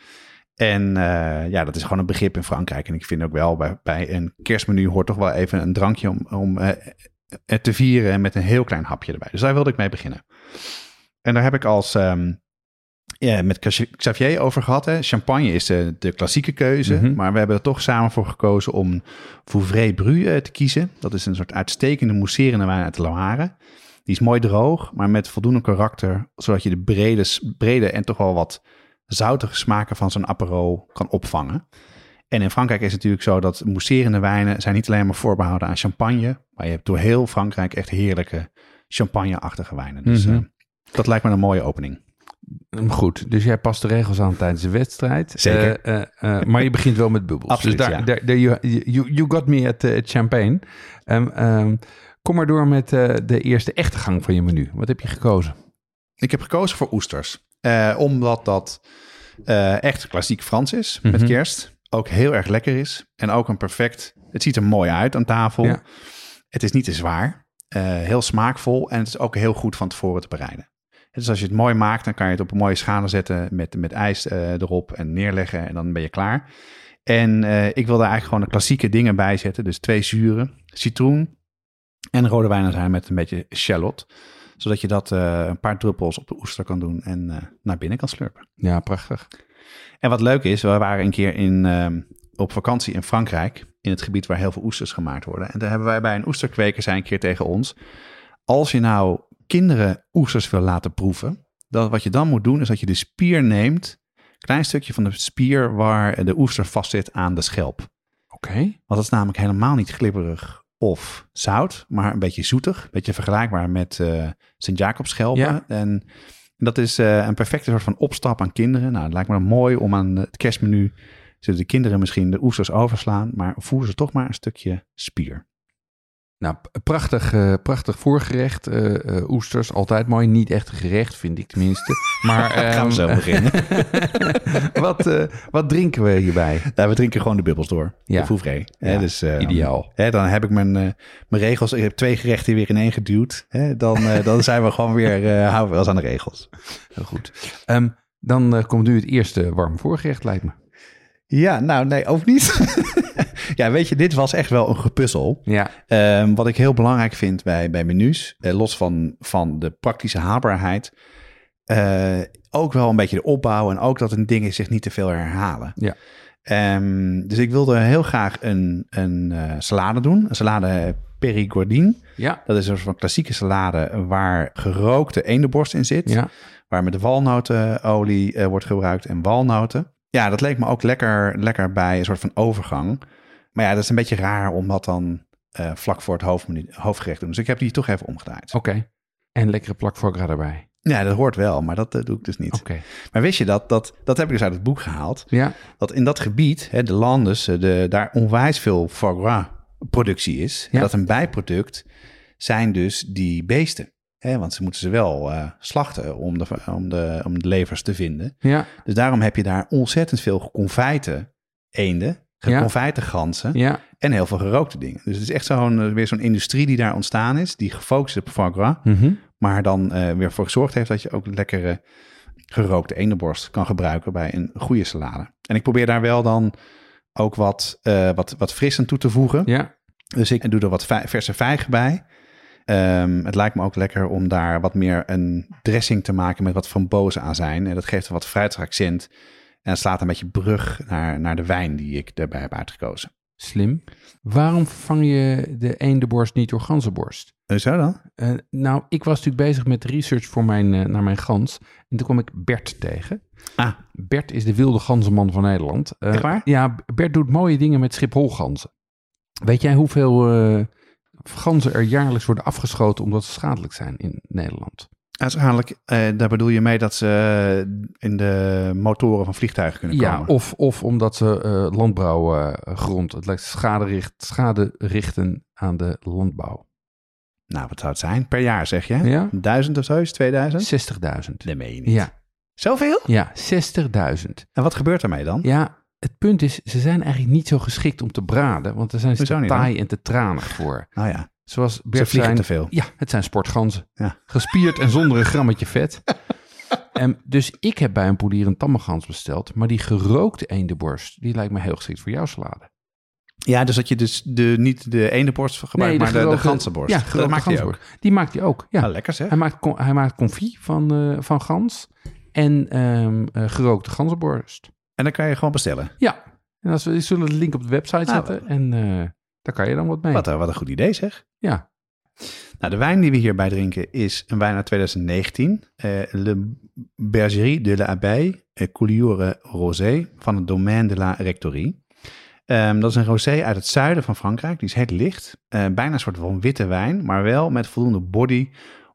En eh, ja, dat is gewoon een begrip in Frankrijk. En ik vind ook wel, bij, bij een kerstmenu hoort toch wel even een drankje om, om eh, eh, te vieren met een heel klein hapje erbij. Dus daar wilde ik mee beginnen. En daar heb ik als... ehm, ja, met Xavier over gehad. Hè. Champagne is de, de klassieke keuze. Mhm. Maar we hebben er toch samen voor gekozen om Vouvray Bru te kiezen. Dat is een soort uitstekende mousserende wijn uit de Loire. Die is mooi droog, maar met voldoende karakter. Zodat je de brede, brede en toch wel wat zoutige smaken van zo'n apero kan opvangen. En in Frankrijk is het natuurlijk zo dat mousserende wijnen zijn niet alleen maar voorbehouden aan champagne. Maar je hebt door heel Frankrijk echt heerlijke champagne-achtige wijnen. Dus Mhm. eh, Dat lijkt me een mooie opening. Hm, Goed, dus jij past de regels aan tijdens de wedstrijd. Zeker. Eh, eh, maar je begint wel met bubbels. (laughs) Absoluut, dus daar, ja. daar, daar- you, you, you got me at eh, champagne. Ehm, kom maar door met eh, de eerste echte gang van je menu. Wat heb je gekozen? Ik heb gekozen voor oesters. Eh, omdat dat eh, echt klassiek Frans is met Mhm. kerst. Ook heel erg lekker is. En ook een perfect... Het ziet er mooi uit aan tafel. Ja. Het is niet te zwaar. heel smaakvol. En het is ook heel goed van tevoren te bereiden. Dus als je het mooi maakt, dan kan je het op een mooie schalen zetten met, met ijs erop en neerleggen. En dan ben je klaar. En ik wil daar eigenlijk gewoon de klassieke dingen bij zetten. Dus twee zuren, citroen en rode wijnazijn met een beetje shallot. Zodat je dat eh, een paar druppels op de oester kan doen en eh, naar binnen kan slurpen. Ja, prachtig. En wat leuk is, we waren een keer in, ehm, op vakantie in Frankrijk. In het gebied waar heel veel oesters gemaakt worden. En daar hebben wij bij een oesterkweker zijn een keer tegen ons. Als je nou kinderen oesters wil laten proeven. Dan, wat je dan moet doen is dat je de spier neemt. Klein stukje van de spier waar de oester vastzit aan de schelp. Oké. Want dat is namelijk helemaal niet glibberig of zout, maar een beetje zoetig. Een beetje vergelijkbaar met eh Sint-Jacobsschelpen. Ja. En dat is eh, een perfecte soort van opstap aan kinderen. Nou, het lijkt me dan mooi om aan het kerstmenu... zullen de kinderen misschien de oesters overslaan... maar voer ze toch maar een stukje spier. Nou, prachtig, eh, prachtig voorgerecht. eh, eh, oesters, altijd mooi. Niet echt een gerecht, vind ik tenminste. Maar (laughs) Gaan we zo ehm, beginnen. (laughs) wat, wat drinken we hierbij? Nou, we drinken gewoon de bubbels door. Ja. De Fouvray. Hè, Ja, dus, eh, ideaal. Hè, dan heb ik mijn, mijn regels. Ik heb twee gerechten weer in één geduwd. Hè, dan, dan (laughs) zijn we gewoon weer... houden we ons aan de regels. Heel goed. Ehm, dan komt nu het eerste warm voorgerecht, lijkt me. Ja, nou nee, ook niet. (laughs) ja, weet je, dit was echt wel een gepuzzel. Ja, Ehm, wat ik heel belangrijk vind bij, bij menus, eh, los van, van de praktische haalbaarheid, eh, ook wel een beetje de opbouw en ook dat een dingen zich niet te veel herhalen. Ja. Ehm, dus ik wilde heel graag een, een eh, salade doen, een salade perigordine. ja, Dat is een soort van klassieke salade waar gerookte eendenborst in zit ja. waar met de walnotenolie wordt gebruikt en walnoten. Ja, dat leek me ook lekker, lekker bij een soort van overgang. Maar ja, dat is een beetje raar om dat dan eh, vlak voor het hoofdmenu, hoofdgerecht te doen. Dus ik heb die toch even omgedraaid. Oké. En lekkere plak foie gras erbij. Ja, dat hoort wel, maar dat eh, doe ik dus niet. Oké. Maar wist je dat, dat, dat heb ik dus uit het boek gehaald, Ja, dat in dat gebied, hè, de Landes, eh, de, daar onwijs veel foie gras productie is. En dat een bijproduct zijn dus die beesten. Hè, want ze moeten ze wel eh, slachten om de, om, de, om de levers te vinden. ja, Dus daarom heb je daar ontzettend veel geconfijte eenden, geconfijte ganzen ja. en heel veel gerookte dingen. Dus het is echt zo'n, eh, weer zo'n industrie die daar ontstaan is, die gefocust is op foie gras, Mhm. maar dan eh, weer voor gezorgd heeft dat je ook lekkere gerookte eendenborst kan gebruiken bij een goede salade. En ik probeer daar wel dan ook wat, eh, wat, wat fris aan toe te voegen. Ja, Dus ik doe er wat verse vijgen bij. Ehm, het lijkt me ook lekker om daar wat meer een dressing te maken met wat frambozen aan zijn. En dat geeft een wat fruitig accent. En slaat een beetje brug naar, naar de wijn die ik daarbij heb uitgekozen. slim. Waarom vervang je de eendenborst niet door ganzenborst? Zo dan? Eh, nou, ik was natuurlijk bezig met research voor mijn, eh, naar mijn gans. En toen kwam ik Bert tegen. Ah, Bert is de wilde ganzenman van Nederland. Eh, Echt waar? Ja, Bert doet mooie dingen met Schipholganzen. Weet jij hoeveel eh, ganzen er jaarlijks worden afgeschoten omdat ze schadelijk zijn in Nederland? uiteindelijk, eh, daar bedoel je mee dat ze in de motoren van vliegtuigen kunnen Ja, komen. of, of omdat ze eh, landbouwgrond, het lijkt schade, richt, schade richten aan de landbouw. Nou, wat zou het zijn? Per jaar zeg je? Ja? Duizend of zo? Is het 2000? 60.000. Nee, meen je niet. Ja, Zoveel? ja 60.000. En wat gebeurt ermee dan? Ja, het punt is, ze zijn eigenlijk niet zo geschikt om te braden, want daar zijn ze te taai en te tranig voor. Nou ja, Zoals ze Bert vliegen zijn, te veel. Ja, het zijn sportganzen. Ja. Gespierd en zonder een grammetje vet. (laughs) En dus ik heb bij een poelier een tammegans besteld, maar die gerookte eendenborst, die lijkt me heel geschikt voor jouw salade. Ja, dus dat je dus de, niet de ene borst gebruikt, maar de, de ganzenborst. Ja, dat maakt hij ook. Die maakt hij ook, ja. Ah, lekker zeg. Hij maakt, hij maakt confit van, eh, van gans en ehm, eh, gerookte ganzenborst. En dan kan je gewoon bestellen. Ja, en als we zullen de link op de website Ah, zetten en eh, daar kan je dan wat mee. Wat, een- wat een goed idee zeg. Ja, Nou, de wijn die we hierbij drinken is een wijn uit 2019. eh, Le Bergerie de la eh, Couliure Rosé van het Domaine de la Rectorie. Ehm, dat is een rosé uit het zuiden van Frankrijk. Die is heel licht. Eh, bijna een soort van witte wijn, maar wel met voldoende body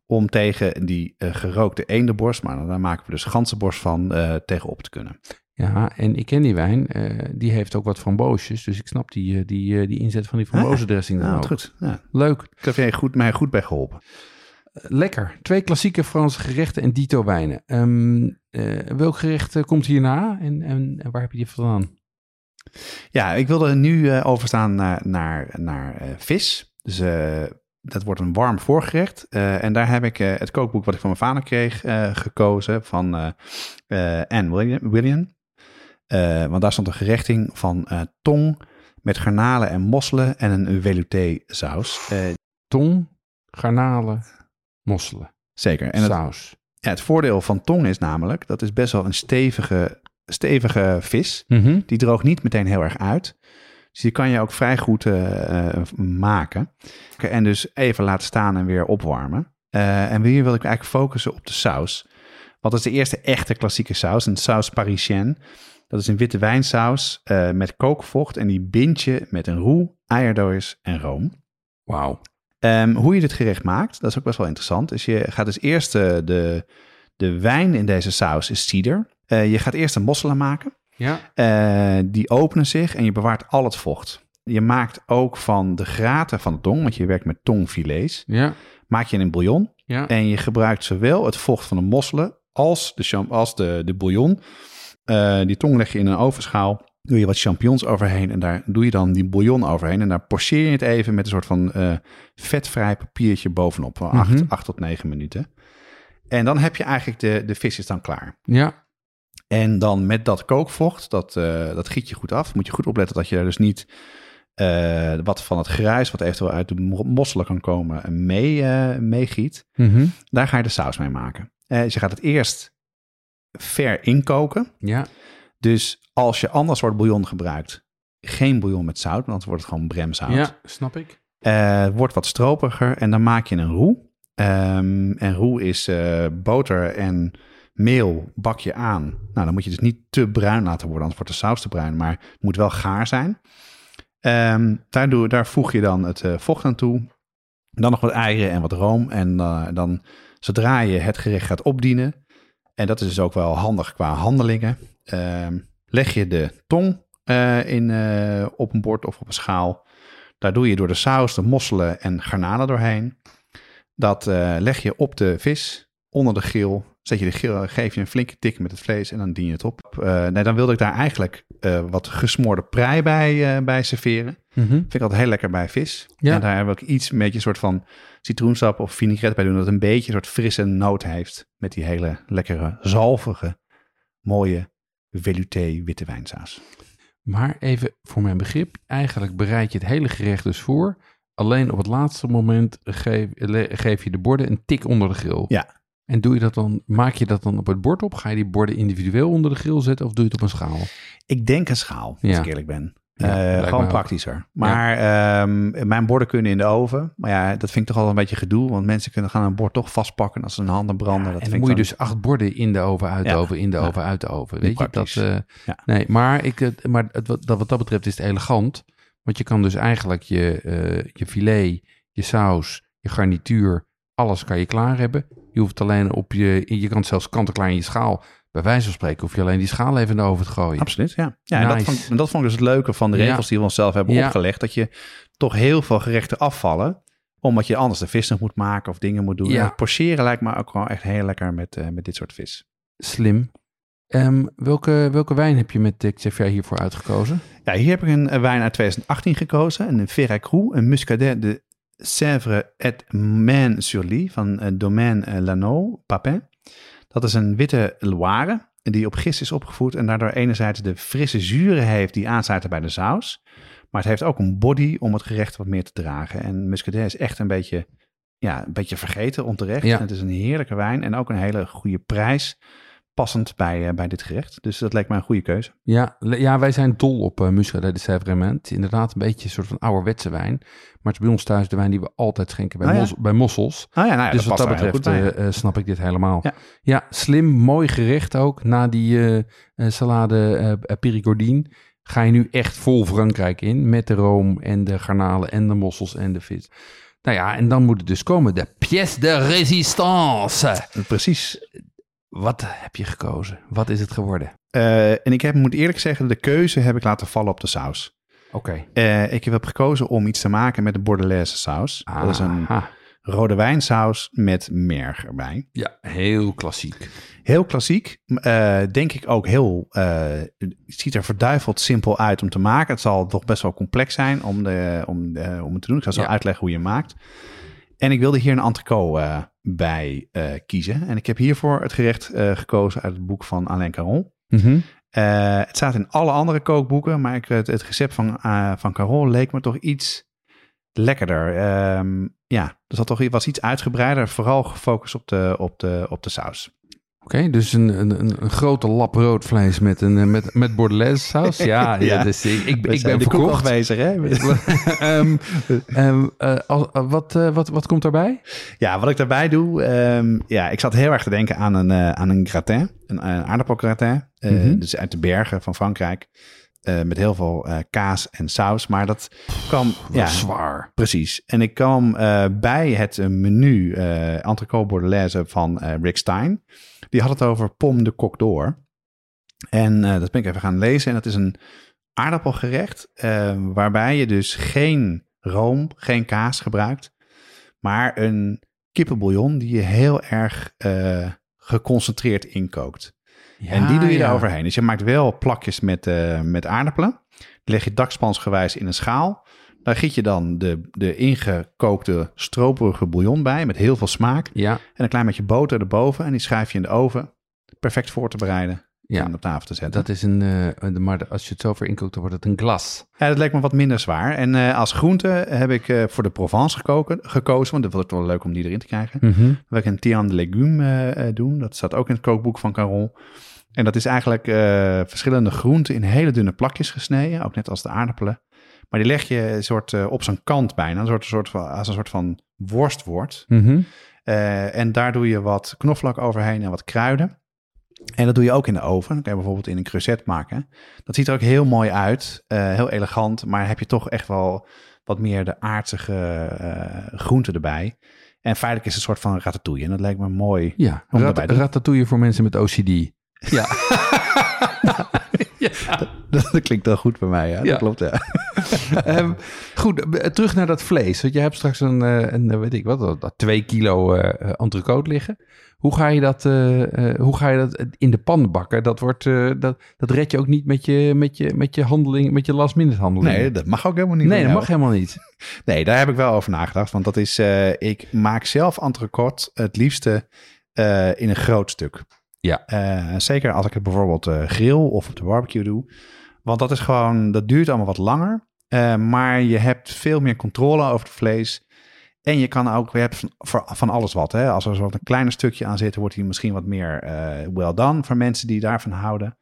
om tegen die eh, gerookte eendenborst, maar daar maken we dus ganzenborst van, eh tegen op te kunnen. Ja, en ik ken die wijn. eh, die heeft ook wat framboosjes. Dus ik snap die, eh, die, eh, die inzet van die frambozendressing dan Nou, ook. goed. Ja. Leuk. Daar heb jij goed, mij goed bij geholpen. Lekker. Twee klassieke Franse gerechten en dito wijnen. Ehm, eh, welk gerecht komt hierna en, en, waar heb je die vandaan? Ja, ik wilde nu eh, overstaan naar, naar, naar vis. Dus dat wordt een warm voorgerecht. En daar heb ik het kookboek wat ik van mijn vader kreeg gekozen van Anne William. William. Eh, want daar stond een gerechting van eh, tong met garnalen en mosselen en een velouté saus. Eh, Tong, garnalen, mosselen, zeker. En het, saus. ja, het voordeel van tong is namelijk, dat is best wel een stevige, stevige vis. Mhm. Die droogt niet meteen heel erg uit. Dus die kan je ook vrij goed maken. En dus even laten staan en weer opwarmen. En hier wil ik eigenlijk focussen op de saus. Wat is de eerste echte klassieke saus? Een saus parisienne. Dat is een witte wijnsaus eh, met kookvocht. En die bind je met een roe, eierdooiers en room. Wauw. Ehm, hoe je dit gerecht maakt, dat is ook best wel interessant. Dus je gaat dus eerst eh, de, de wijn in deze saus is cider. Eh, je gaat eerst de mosselen maken. Ja. Die openen zich en je bewaart al het vocht. Je maakt ook van de graten van de tong, want je werkt met tongfilets, Ja. maak je een bouillon. Ja. En je gebruikt zowel het vocht van de mosselen als de, als de, de bouillon. Eh, die tong leg je in een ovenschaal, doe je wat champignons overheen en daar doe je dan die bouillon overheen. En daar pocheer je het even met een soort van eh, vetvrij papiertje bovenop, van Mhm. 8 tot 9 minuten. En dan heb je eigenlijk de, de visjes dan klaar. Ja. En dan met dat kookvocht, dat, eh, dat giet je goed af. Moet je goed opletten dat je daar dus niet wat van het gruis, wat eventueel uit de mo- mosselen kan komen, mee, eh meegiet. Mhm. Daar ga je de saus mee maken. Dus je gaat het eerst ver inkoken. Ja. Dus als je ander soort bouillon gebruikt, geen bouillon met zout, want anders wordt het gewoon bremzout. Ja, snap ik. Eh, wordt wat stropiger en dan maak je een roe. Ehm, en roe is eh, boter en meel bak je aan. Nou, dan moet je dus niet te bruin laten worden, anders wordt de saus te bruin, maar het moet wel gaar zijn. Ehm, daar, doe, daar voeg je dan het eh, vocht aan toe. Dan nog wat eieren en wat room. En dan, zodra je het gerecht gaat opdienen, en dat is dus ook wel handig qua handelingen, ehm, leg je de tong eh, in, eh, op een bord of op een schaal. Daar doe je door de saus, de mosselen en garnalen doorheen. Dat eh, leg je op de vis, onder de grill. Zet je de grill, geef je een flinke tik met het vlees en dan dien je het op. Eh, nee, dan wilde ik daar eigenlijk eh, wat gesmoorde prei bij, eh, bij serveren. Mhm. Vind ik altijd heel lekker bij vis. Ja. En daar heb ik iets, beetje een soort van citroensap of vinaigrette bij doen. Dat een beetje een soort frisse noot heeft. Met die hele lekkere, zalvige, mooie velouté witte wijnsaus. Maar even voor mijn begrip, eigenlijk bereid je het hele gerecht dus voor. Alleen op het laatste moment geef, geef je de borden een tik onder de grill. Ja. En doe je dat dan, maak je dat dan op het bord op? Ga je die borden individueel onder de grill zetten of doe je het op een schaal? Ik denk een schaal, als Ja. ik eerlijk ben. Ja, Eh, gewoon ook. praktischer. Maar ehm, mijn borden kunnen in de oven. Maar ja, dat vind ik toch al een beetje gedoe. Want mensen kunnen gaan een bord toch vastpakken als ze hun handen branden. dat en dan moet je dus acht borden in de oven, uit de oven, in de oven, uit de oven. Weet je, dat, Ja. nee, maar, ik, maar het, wat, dat, wat dat betreft is het elegant. Want je kan dus eigenlijk je, eh, je filet, je saus, je garnituur, alles kan je klaar hebben. Je hoeft alleen op je, je kan het zelfs kant-en-klaar in je schaal. Bij wijze van spreken hoef je alleen die schaal even oven te gooien. Absoluut, ja. ja en dat, vond, en dat vond ik dus het leuke van de Ja. regels die we onszelf hebben Ja. opgelegd. Dat je toch heel veel gerechten afvallen. Omdat je anders de vis nog moet maken of dingen moet doen. Ja. Porcheren lijkt me ook gewoon echt heel lekker met, eh, met dit soort vis. Slim. Ehm, welke, welke wijn heb je met de Xavier hiervoor uitgekozen? Ja, hier heb ik een eh, wijn uit 2018 gekozen. Een Veracruz, een Muscadet de Sèvres et Maine-sur-Lie van eh, Domaine eh, Lanneau, Papin. Dat is een witte Loire die op gist is opgevoed en daardoor enerzijds de frisse zuren heeft die aansluiten bij de saus. Maar het heeft ook een body om het gerecht wat meer te dragen. En Muscadet is echt een beetje, ja, een beetje vergeten onterecht. Ja. En het is een heerlijke wijn en ook een hele goede prijs. Passend bij, eh, bij dit gerecht. Dus dat leek mij een goede keuze. Ja, ja wij zijn dol op uh, Muscadet de is inderdaad een beetje een soort van ouderwetse wijn. Maar het is bij ons thuis de wijn die we altijd schenken bij, Oh ja. mos- bij mossels. Ah ja, nou ja, dus wat dat betreft bij. eh, eh, snap ik dit helemaal. Ja. Slim, mooi gerecht ook. Na die eh, eh, salade eh eh, Périgordine ga je nu echt vol Frankrijk in. Met de room en de garnalen en de mossels en de vis. Nou ja, en dan moet het dus komen. De pièce de résistance. Precies. Wat heb je gekozen? Wat is het geworden? Eh, en ik heb, moet eerlijk zeggen, de keuze heb ik laten vallen op de saus. Oké. Eh, ik heb gekozen om iets te maken met de Bordelaise saus. Dat is een Aha. rode wijnsaus met merg erbij. Ja, heel klassiek. Heel klassiek. eh, denk ik ook heel... het ziet er verduiveld simpel uit om te maken. Het zal toch best wel complex zijn om, de, om, de- om het te doen. Ik ga zo Ja. uitleggen hoe je maakt. En ik wilde hier een entrecote eh, bij eh, kiezen. En ik heb hiervoor het gerecht eh, gekozen uit het boek van Alain Caron. Mhm. Het staat in alle andere kookboeken, maar ik, het, het recept van, van Carol leek me toch iets lekkerder. Ehm, ja, er zat toch was iets uitgebreider, vooral gefocust op de, op de, op de saus. Oké, dus een, een, een, grote lap rood vlees met, een, eh, met, met Bordelaise saus. Ja, (laughs) ja. Ja. dus ik, ik, ben de verkocht. hè? (laughs) Ehm, ehm, eh, als- eh, wat, wat, wat komt daarbij? Ja, wat ik daarbij doe, ehm, ja, ik zat heel erg te denken aan een, aan een gratin, een, een aardappelgratin, Mhm. dus uit de bergen van Frankrijk, eh, met heel veel eh, kaas en saus. Maar dat kwam, ja, Zwaar. Precies. En ik kwam eh, bij het menu entrecote bordelaise van Rick Stein. Die had het over pomme de coq d'or. En dat ben ik even gaan lezen. En dat is een aardappelgerecht waarbij je dus geen room, geen kaas gebruikt, maar een kippenbouillon die je heel erg geconcentreerd inkookt. En die doe je ja. er overheen. Dus je maakt wel plakjes met, eh, met aardappelen. Die leg je dakspansgewijs in een schaal. Daar giet je dan de, de ingekookte stroperige bouillon bij met heel veel smaak. Ja, En een klein beetje boter erboven. En die schuif je in de oven. Perfect voor te bereiden Ja. en op tafel te zetten. dat is een... eh, maar als je het zo ver inkookt, dan wordt het een glas. Ja, dat lijkt me wat minder zwaar. En eh, als groente heb ik voor de Provence gekoken, gekozen. Want dat wordt wel leuk om die erin te krijgen. Mhm. We gaan een tian de legume doen. Dat staat ook in het kookboek van Caron. En dat is eigenlijk eh, verschillende groenten in hele dunne plakjes gesneden. Ook net als de aardappelen. Maar die leg je een soort, eh, op zijn kant bijna. Een soort, een soort van, als een soort van worst wordt. Mhm. Eh, en daar doe je wat knoflook overheen en wat kruiden. En dat doe je ook in de oven. Dan kan je bijvoorbeeld in een creuset maken. Dat ziet er ook heel mooi uit. eh, heel elegant. Maar heb je toch echt wel wat meer de aardige eh groenten erbij. En feitelijk is het een soort van ratatouille. En dat lijkt me mooi. Ja, Om rat, ratatouille voor mensen met OCD. Ja. (laughs) Dat klinkt wel goed bij mij, ja. Ja. Dat klopt, ja. (laughs) Ehm, goed, eh, terug naar dat vlees. Want je hebt straks een, eh, een eh, weet ik wat, dat, twee kilo eh entrecote liggen. Hoe ga, je dat, hoe ga je dat in de pan bakken? Dat, wordt, dat, dat red je ook niet met je, met je, met je handeling, met je last minute handeling. Nee, dat mag ook helemaal niet. nee, dat jou. mag helemaal niet. (laughs) Nee, daar heb ik wel over nagedacht. Want dat is, ik maak zelf entrecote het liefste in een groot stuk. Ja. Eh, zeker als ik het bijvoorbeeld eh, grill of op de barbecue doe. Want dat is gewoon, dat duurt allemaal wat langer. Eh, maar je hebt veel meer controle over het vlees. En je kan ook, je hebt van, van alles wat. Hè? Als er zo een kleiner stukje aan zit, wordt hij misschien wat meer well done voor mensen die daarvan houden.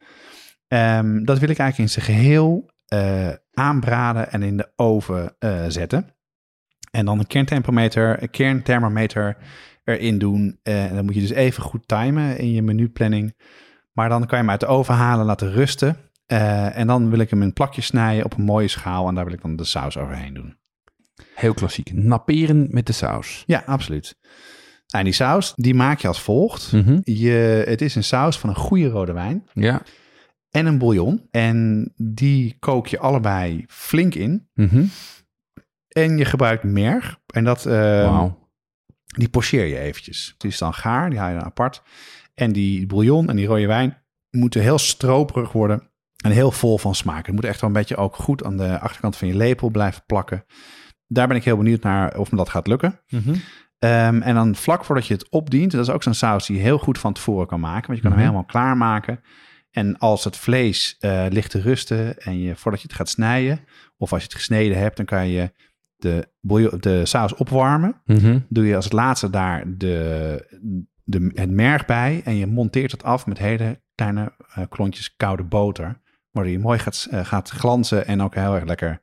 Ehm, dat wil ik eigenlijk in zijn geheel eh, aanbraden en in de oven zetten. En dan een kernthermometer, een kernthermometer erin doen. Eh, en dan moet je dus even goed timen in je menuplanning. Maar dan kan je hem uit de oven halen, laten rusten. Eh, en dan wil ik hem in plakjes snijden op een mooie schaal. En daar wil ik dan de saus overheen doen. Heel klassiek. Napperen met de saus. Ja, absoluut. Nou, en die saus, die maak je als volgt. Mhm. Je, het is een saus van een goede rode wijn Ja. en een bouillon. En die kook je allebei flink in. Mhm. En je gebruikt merg. En dat, eh, Wauw. Die pocheer je eventjes. Die is dan gaar, die haal je dan apart. En die bouillon en die rode wijn moeten heel stroperig worden. En heel vol van smaak. Het moet echt wel een beetje ook goed aan de achterkant van je lepel blijven plakken. Daar ben ik heel benieuwd naar of me dat gaat lukken. Mhm. Ehm, en dan vlak voordat je het opdient, dat is ook zo'n saus die je heel goed van tevoren kan maken. Want je kan Mhm. hem helemaal klaarmaken. En als het vlees eh, ligt te rusten en je, voordat je het gaat snijden, of als je het gesneden hebt, dan kan je de, de saus opwarmen. Mhm. Doe je als laatste daar de, de, het merg bij en je monteert het af met hele kleine eh, klontjes koude boter. Waardoor je mooi gaat, eh, gaat glanzen en ook heel erg lekker,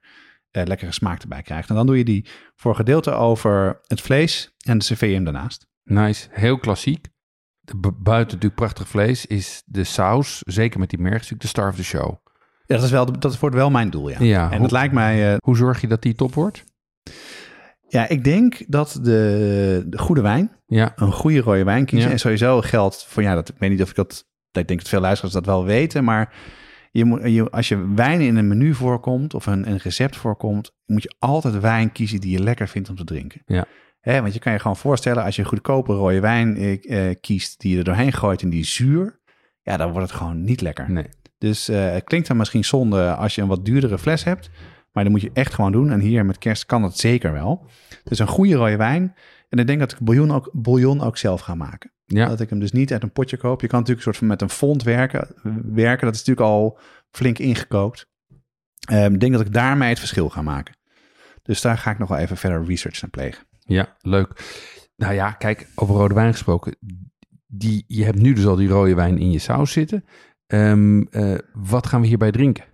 eh, lekkere smaak erbij krijgt. En dan doe je die voor gedeelte over het vlees en de serveer je hem daarnaast. Nice. Heel klassiek. De, bu- buiten natuurlijk prachtig vlees is de saus, zeker met die merg, natuurlijk de star of the show. Ja, dat, is wel, dat wordt wel mijn doel, ja. Ja, en hoe- dat lijkt mij... Hoe zorg je dat die top wordt? Ja, ik denk dat de, de goede wijn, Ja, een goede rode wijn kiezen. Ja. En sowieso geldt van, ja, dat, ik weet niet of ik dat, ik denk dat veel luisteraars dat wel weten, maar je moet, je, als je wijn in een menu voorkomt of een, een recept voorkomt, moet je altijd wijn kiezen die je lekker vindt om te drinken. Ja. Hè, want je kan je gewoon voorstellen, als je een goedkope rode wijn eh, eh, kiest die je er doorheen gooit en die is zuur, ja, dan wordt het gewoon niet lekker. nee. Dus eh, het klinkt dan misschien zonde als je een wat duurdere fles hebt. Maar dat moet je echt gewoon doen. En hier met kerst kan dat zeker wel. Dus een goede rode wijn. En ik denk dat ik bouillon ook, bouillon ook zelf ga maken. Ja, Dat ik hem dus niet uit een potje koop. Je kan natuurlijk een soort van met een fond werken. werken. Dat is natuurlijk al flink ingekookt. Ehm, ik denk dat ik daarmee het verschil ga maken. Dus daar ga ik nog wel even verder research naar plegen. ja, leuk. Nou ja, kijk, over rode wijn gesproken. Die, je hebt nu dus al die rode wijn in je saus zitten. Ehm, eh, wat gaan we hierbij drinken?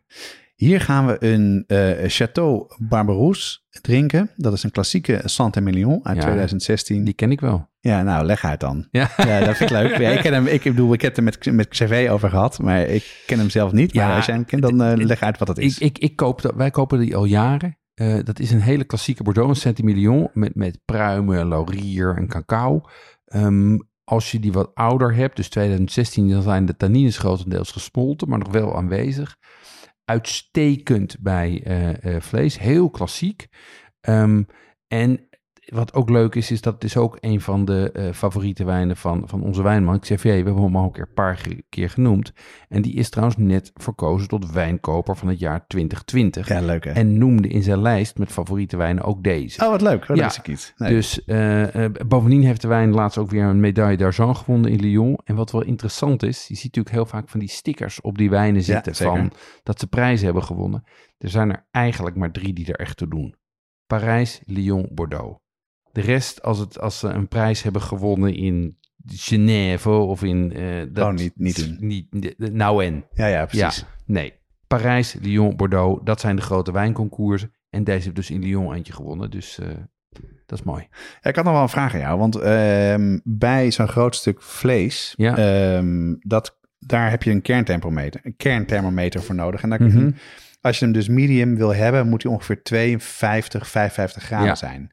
Hier gaan we een eh Chateau Barberousse drinken. Dat is een klassieke Saint-Emilion uit Ja, 2016. Die ken ik wel. Ja, nou, leg uit dan. Ja. Ja, dat vind ik leuk. Ja, ik ken hem, ik bedoel, ik heb het er met, met CV over gehad, maar ik ken hem zelf niet. Maar Ja, als jij hem kent, dan eh, leg uit wat het Ik, is. ik, ik koop dat, wij kopen die al jaren. Eh, dat is een hele klassieke Bordeaux, een Saint-Emilion, met, met pruimen, laurier en cacao. Ehm, als je die wat ouder hebt, dus 2016, dan zijn de tannines grotendeels gesmolten, maar nog wel aanwezig. Uitstekend bij eh, eh, vlees, heel klassiek. Ehm, en wat ook leuk is, is dat het is ook een van de eh, favoriete wijnen van, van onze wijnman, Xavier. We hebben hem al een keer- paar keer genoemd. En die is trouwens net verkozen tot wijnkoper van het jaar 2020. ja, leuk hè? En noemde in zijn lijst met favoriete wijnen ook deze. oh, wat leuk. Oh, dat Ja, wist ik. Nee. Dus eh, bovendien heeft de wijn laatst ook weer een medaille d'argent gewonnen in Lyon. En wat wel interessant is, je ziet natuurlijk heel vaak van die stickers op die wijnen zitten van dat ze prijzen hebben gewonnen. Er zijn er eigenlijk maar drie die er echt toe doen. Parijs, Lyon, Bordeaux. De rest, als, het, als ze een prijs hebben gewonnen in Genève of in... eh dat, Oh, niet- niet doen. Niet, nou en. ja, ja, precies. Nee. Parijs, Lyon, Bordeaux, dat zijn de grote wijnconcoursen. En deze heeft dus in Lyon eentje gewonnen. Dus eh, dat is mooi. Ja, ik had nog wel een vraag aan jou, want ehm, bij zo'n groot stuk vlees, Ja. ehm, dat, daar heb je een kernthermometer, een kernthermometer voor nodig. En daar, Mhm. als je hem dus medium wil hebben, moet hij ongeveer 52, 55 graden Ja. zijn.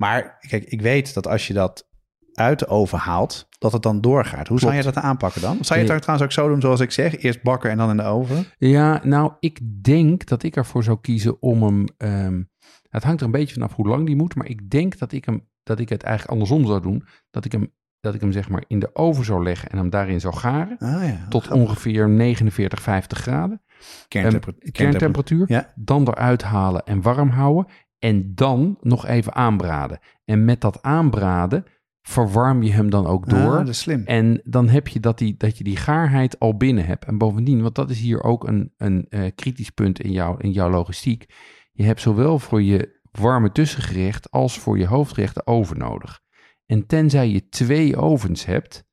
Maar kijk, ik weet dat als je dat uit de oven haalt, dat het dan doorgaat. Hoe zou je dat aanpakken dan? Zou je het Nee. trouwens ook zo doen zoals ik zeg? Eerst bakken en dan in de oven? Ja, nou, ik denk dat ik ervoor zou kiezen om hem... ehm, het hangt er een beetje vanaf hoe lang die moet. Maar ik denk dat ik, hem, dat ik het eigenlijk andersom zou doen. Dat ik hem, dat ik hem zeg maar in de oven zou leggen en hem daarin zou garen. Ah ja. Tot ongeveer 49, 50 graden. Kerntempera- Ehm, kerntemperatuur. Ja. Dan eruit halen en warm houden. En dan nog even aanbraden. En met dat aanbraden verwarm je hem dan ook door. Ah, dat is slim. En dan heb je dat, die, dat je die gaarheid al binnen hebt. En bovendien, want dat is hier ook een, een eh, kritisch punt in, jou, in jouw logistiek. Je hebt zowel voor je warme tussengerecht als voor je hoofdgerecht de oven nodig. En tenzij je twee ovens hebt,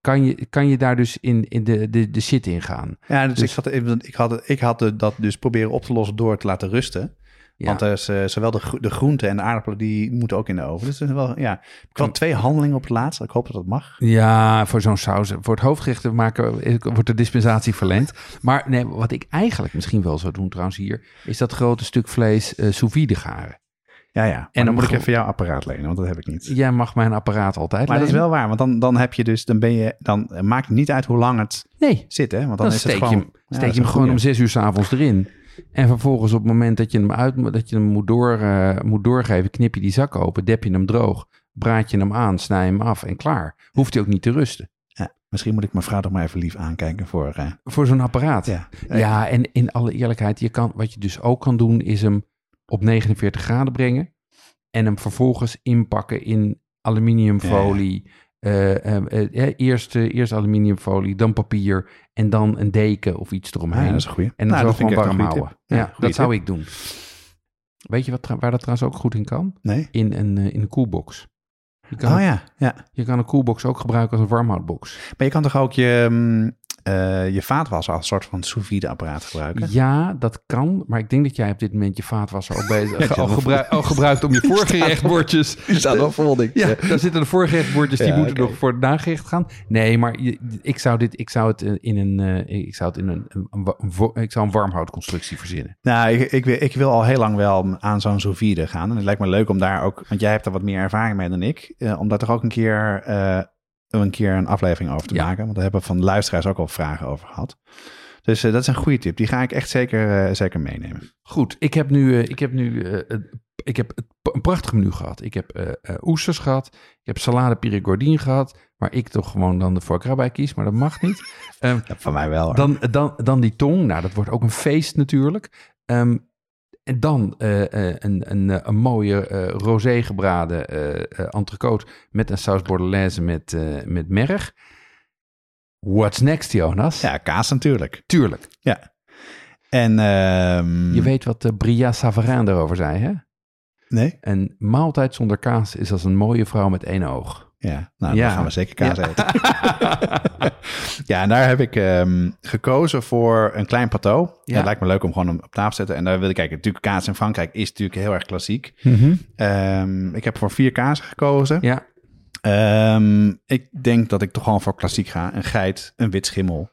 kan je, kan je daar dus in, in de, de, de shit in gaan. Ja, dus, Dus- ik, zat ik, had, ik had dat dus proberen op te lossen door te laten rusten. Ja. Want er eh, zowel de, de groenten en de aardappelen, die moeten ook in de oven. Dus is wel, ja, ik had twee handelingen op het laatst. Ik hoop dat dat mag. Ja, voor zo'n saus. Voor het hoofdgerecht maken wordt de dispensatie verleend. Maar nee, wat ik eigenlijk misschien wel zou doen trouwens hier... is dat grote stuk vlees eh sous vide garen. Ja, ja. En dan moet ik even jouw apparaat lenen, want dat heb ik niet. Jij mag mijn apparaat altijd Maar dat is wel waar, want dan, dan heb je dus, dan ben je, dan eh, maakt het niet uit hoe lang het Nee, zit, hè? Want dan, dan, is steek het je gewoon. hem, Ja, steek je hem gewoon om zes uur s'avonds erin. En vervolgens op het moment dat je hem, uit, moet- dat je hem moet, door, eh, moet doorgeven... knip je die zak open, dep je hem droog... braad je hem aan, snij hem af en klaar. Hoeft hij ook niet te rusten. Ja, misschien moet ik mijn vrouw toch maar even lief aankijken voor. eh, Voor zo'n apparaat. ja. Ja, en in alle eerlijkheid, je kan, wat je dus ook kan doen, is hem op 49 graden brengen. En hem vervolgens inpakken in aluminiumfolie. Eh, eh, eerst, eh, eerst aluminiumfolie, dan papier. En dan een deken of iets Ah, eromheen. ja, dat is een goeie. en Nou, dan dat zo gewoon warm houden. Ja, dat zou tip. ik doen. Weet je wat, waar dat trouwens ook goed in kan? Nee? In een, in een koelbox. Je kan, Oh ja, ja. je kan een koelbox ook gebruiken als een warmhoudbox. Maar je kan toch ook je, eh, je vaatwasser als soort van sous vide apparaat gebruiken? Ja, dat kan. Maar ik denk dat jij op dit moment je vaatwasser (laughs) al, bezig, al, gebruik, al gebruikt om je (laughs) voorgerechtbordjes... Die staat al vol, denk ik. Ja, daar zitten de voorgerechtbordjes die Ja, moeten nog voor het nagerecht gaan. Nee, maar je- ik zou dit, ik zou het eh, in een, eh, ik zou het in een, een, een wa- een vo- ik zou een warmhoutconstructie verzinnen. Nou, ik, ik, wil- ik wil al heel lang wel aan zo'n sous vide gaan. En het lijkt me leuk om daar ook, want jij hebt er wat meer ervaring mee dan ik, eh, om daar toch ook een keer, een keer een aflevering over te Ja. maken. Want daar hebben we van de luisteraars ook al vragen over gehad. Dus eh, dat is een goede tip. Die ga ik echt zeker, eh, zeker meenemen. Goed, ik heb nu, eh, ik heb nu ik heb een prachtig menu gehad. Ik heb oesters gehad, ik heb salade pirigordine gehad, waar ik toch gewoon dan de foie gras bij kies, maar dat mag niet. (laughs) Ehm, Ja, van mij wel. hoor. Dan, dan, dan die tong. Nou, dat wordt ook een feest natuurlijk. Ehm, en dan eh, eh, een, een, eh, een mooie eh rosé gebraden entrecote met een saus bordelaise met, met merg. What's next, Jonas? Ja, kaas natuurlijk. Tuurlijk. Ja. En ehm, Je weet wat uh, Bria Savarin daarover zei, hè? Nee? Een maaltijd zonder kaas is als een mooie vrouw met één oog. Ja, nou, Ja. dan gaan we zeker kaas eten. (laughs) ja, en daar heb ik ehm, gekozen voor een klein plateau. Ja. Het lijkt me leuk om gewoon op tafel te zetten. En daar wil ik kijken. Natuurlijk, kaas in Frankrijk is natuurlijk heel erg klassiek. Ehm, ik heb voor vier kazen gekozen. Ja, Ehm, ik denk dat ik toch gewoon voor klassiek ga. Een geit, een wit schimmel,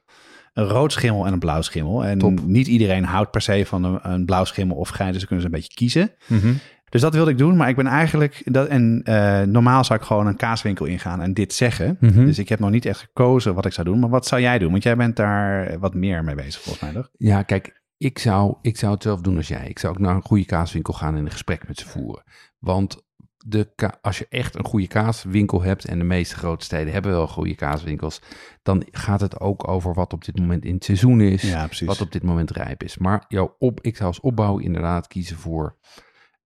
een rood schimmel en een blauw schimmel. En Top. niet iedereen houdt per se van een, een blauw schimmel of geit. Dus dan kunnen ze een beetje kiezen. Mhm. Dus dat wilde ik doen, maar ik ben eigenlijk... Dat, en eh, normaal zou ik gewoon een kaaswinkel ingaan en dit zeggen. Mhm. Dus ik heb nog niet echt gekozen wat ik zou doen. Maar wat zou jij doen? Want jij bent daar wat meer mee bezig volgens mij, toch? Ja, kijk, ik zou, ik zou het zelf doen als jij. Ik zou ook naar een goede kaaswinkel gaan en een gesprek met ze voeren. Want de als je echt een goede kaaswinkel hebt, en de meeste grote steden hebben wel goede kaaswinkels, dan gaat het ook over wat op dit moment in het seizoen is, Ja, wat op dit moment rijp is. Maar jouw op, ik zou als opbouw inderdaad kiezen voor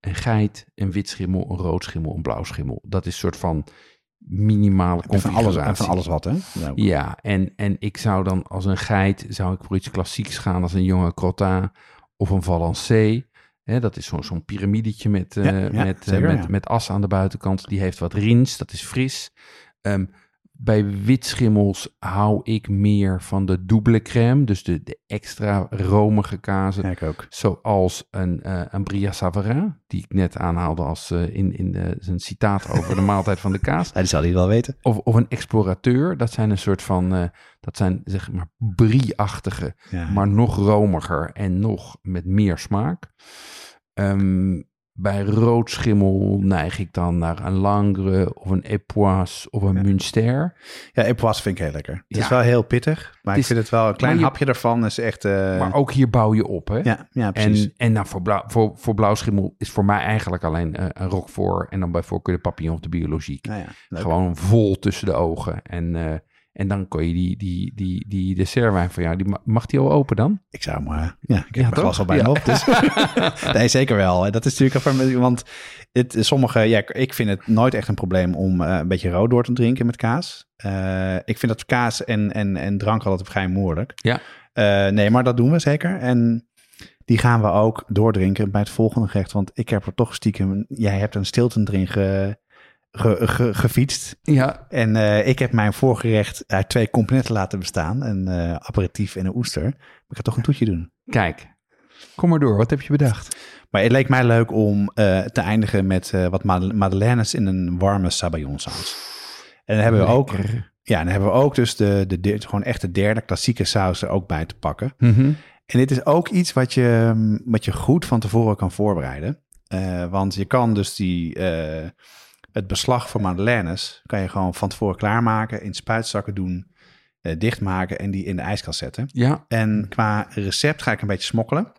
een geit, een wit schimmel, een rood schimmel, een blauw schimmel. Dat is een soort van minimale en van, alles, configuratie. en van alles wat, hè? Nou, Ja, en, en ik zou dan als een geit, zou ik voor iets klassieks gaan als een jonge crottin of een Valancé. Hè, dat is zo'n zo'n piramidetje met, Ja, ja, met, eh, zeker, met, ja. met as aan de buitenkant. Die heeft wat rins, dat is fris. Ehm, bij witschimmels hou ik meer van de double crème, dus de, de extra romige kazen. Ja, ik ook. Zoals een, eh een Bria Savarin, die ik net aanhaalde als eh, in, in de, zijn citaat over de (laughs) maaltijd van de kaas. Ja, die zal hij wel weten. Of, of een explorateur, dat zijn een soort van, eh, dat zijn zeg maar brie-achtige, Ja. maar nog romiger en nog met meer smaak. Ehm, bij roodschimmel neig ik dan naar een Langre of een Epoisse of een Ja. Münster. Ja, Epoisse vind ik heel lekker. Het is wel heel pittig, maar ik vind het wel een klein je- hapje ervan is echt... eh, Maar ook hier bouw je op, hè? ja, ja, precies. En, en nou, voor, blauw, voor, voor blauwschimmel is voor mij eigenlijk alleen eh, een Roquefort en dan bij voorkeur de papillon of de biologiek. Nou ja. Gewoon vol tussen de ogen. En, eh, en dan kon je die, die, die, die dessertwijn van jou, die, ma- mag die al open dan? Ik zou hem, eh, ja, ik heb Ja, mijn toch? glas al bijna Ja. op. Dus. (laughs) nee, zeker wel. Dat is natuurlijk, want het, sommige, ja, ik vind het nooit echt een probleem om eh, een beetje rood door te drinken met kaas. Eh, ik vind dat kaas en, en, en drank altijd vrij moeilijk. Ja. Nee, maar dat doen we zeker. En die gaan we ook doordrinken bij het volgende gerecht. Want ik heb er toch stiekem, jij hebt een stilten erin ge, ge- ge- gefietst. Ja, En eh, ik heb mijn voorgerecht uit twee componenten laten bestaan. Een eh, aperitief en een oester. Maar ik ga toch een toetje doen. kijk. Kom maar door, wat heb je bedacht? Maar het leek mij leuk om eh, te eindigen met wat mad- madeleines in een warme sabayon saus. En dan hebben we ook, Lekker. ja, dan hebben we ook dus de, de, de gewoon echt de derde klassieke saus er ook bij te pakken. Mhm. En dit is ook iets wat je, wat je goed van tevoren kan voorbereiden. Want je kan dus die, het beslag voor madeleines kan je gewoon van tevoren klaarmaken, in spuitzakken doen, eh, dichtmaken en die in de ijskast zetten. Ja, En qua recept ga ik een beetje smokkelen.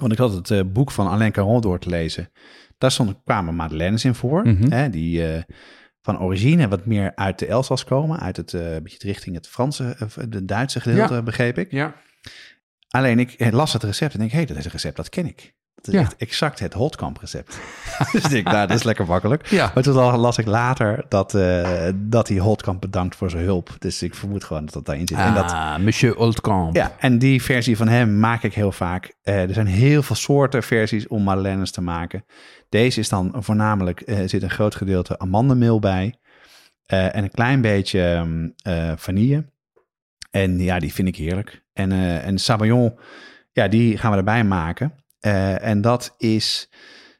Want ik had het eh, boek van Alain Caron door te lezen. Daar stonden, kwamen madeleines in voor. Mhm. Hè, die eh, van origine wat meer uit de Elzas komen. Uit het, beetje richting het Franse, of de Duitse gedeelte, begreep ik. ja. Alleen ik las het recept en denk, hé, hey, dat is een recept, dat ken ik. Dat is Ja. echt exact het Holtkamp recept. (laughs) dus ik denk, nou, dat is lekker makkelijk. Ja, Maar toen la- las ik later dat, eh, dat hij Holtkamp bedankt voor zijn hulp. Dus ik vermoed gewoon dat dat daarin zit. en dat, ah, Monsieur Oldkamp. ja, en die versie van hem maak ik heel vaak. Eh, er zijn heel veel soorten versies om madeleines te maken. Deze is dan voornamelijk, eh, zit een groot gedeelte amandemeel bij. en een klein beetje eh, vanille. En ja, die vind ik heerlijk. En, en sabayon, ja, die gaan we erbij maken. Eh, en dat is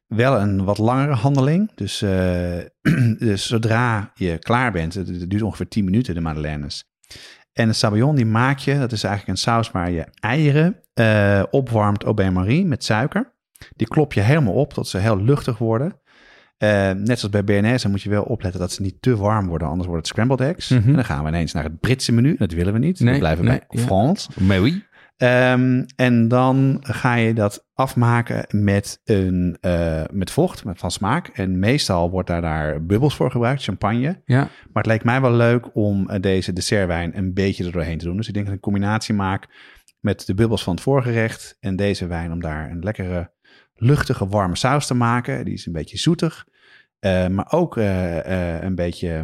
wel een wat langere handeling. Dus, eh, (clears throat) dus zodra je klaar bent, het, het duurt ongeveer 10 minuten, de madeleines. En de sabayon, die maak je, dat is eigenlijk een saus waar je eieren eh, opwarmt au bain-marie met suiker. Die klop je helemaal op tot ze heel luchtig worden. Net zoals bij BNS, dan moet je wel opletten dat ze niet te warm worden, anders wordt het scrambled eggs. Mhm. En dan gaan we ineens naar het Britse menu. Dat willen we niet. Nee, we blijven nee, bij ja. Frans. Oui. Ehm, en dan ga je dat afmaken met, een, eh, met vocht, met van smaak. En meestal wordt daar, daar bubbels voor gebruikt, champagne. Ja, Maar het leek mij wel leuk om eh, deze dessertwijn een beetje er doorheen te doen. Dus ik denk dat ik een combinatie maak met de bubbels van het voorgerecht en deze wijn om daar een lekkere, luchtige, warme saus te maken. Die is een beetje zoetig, eh, maar ook een beetje eh,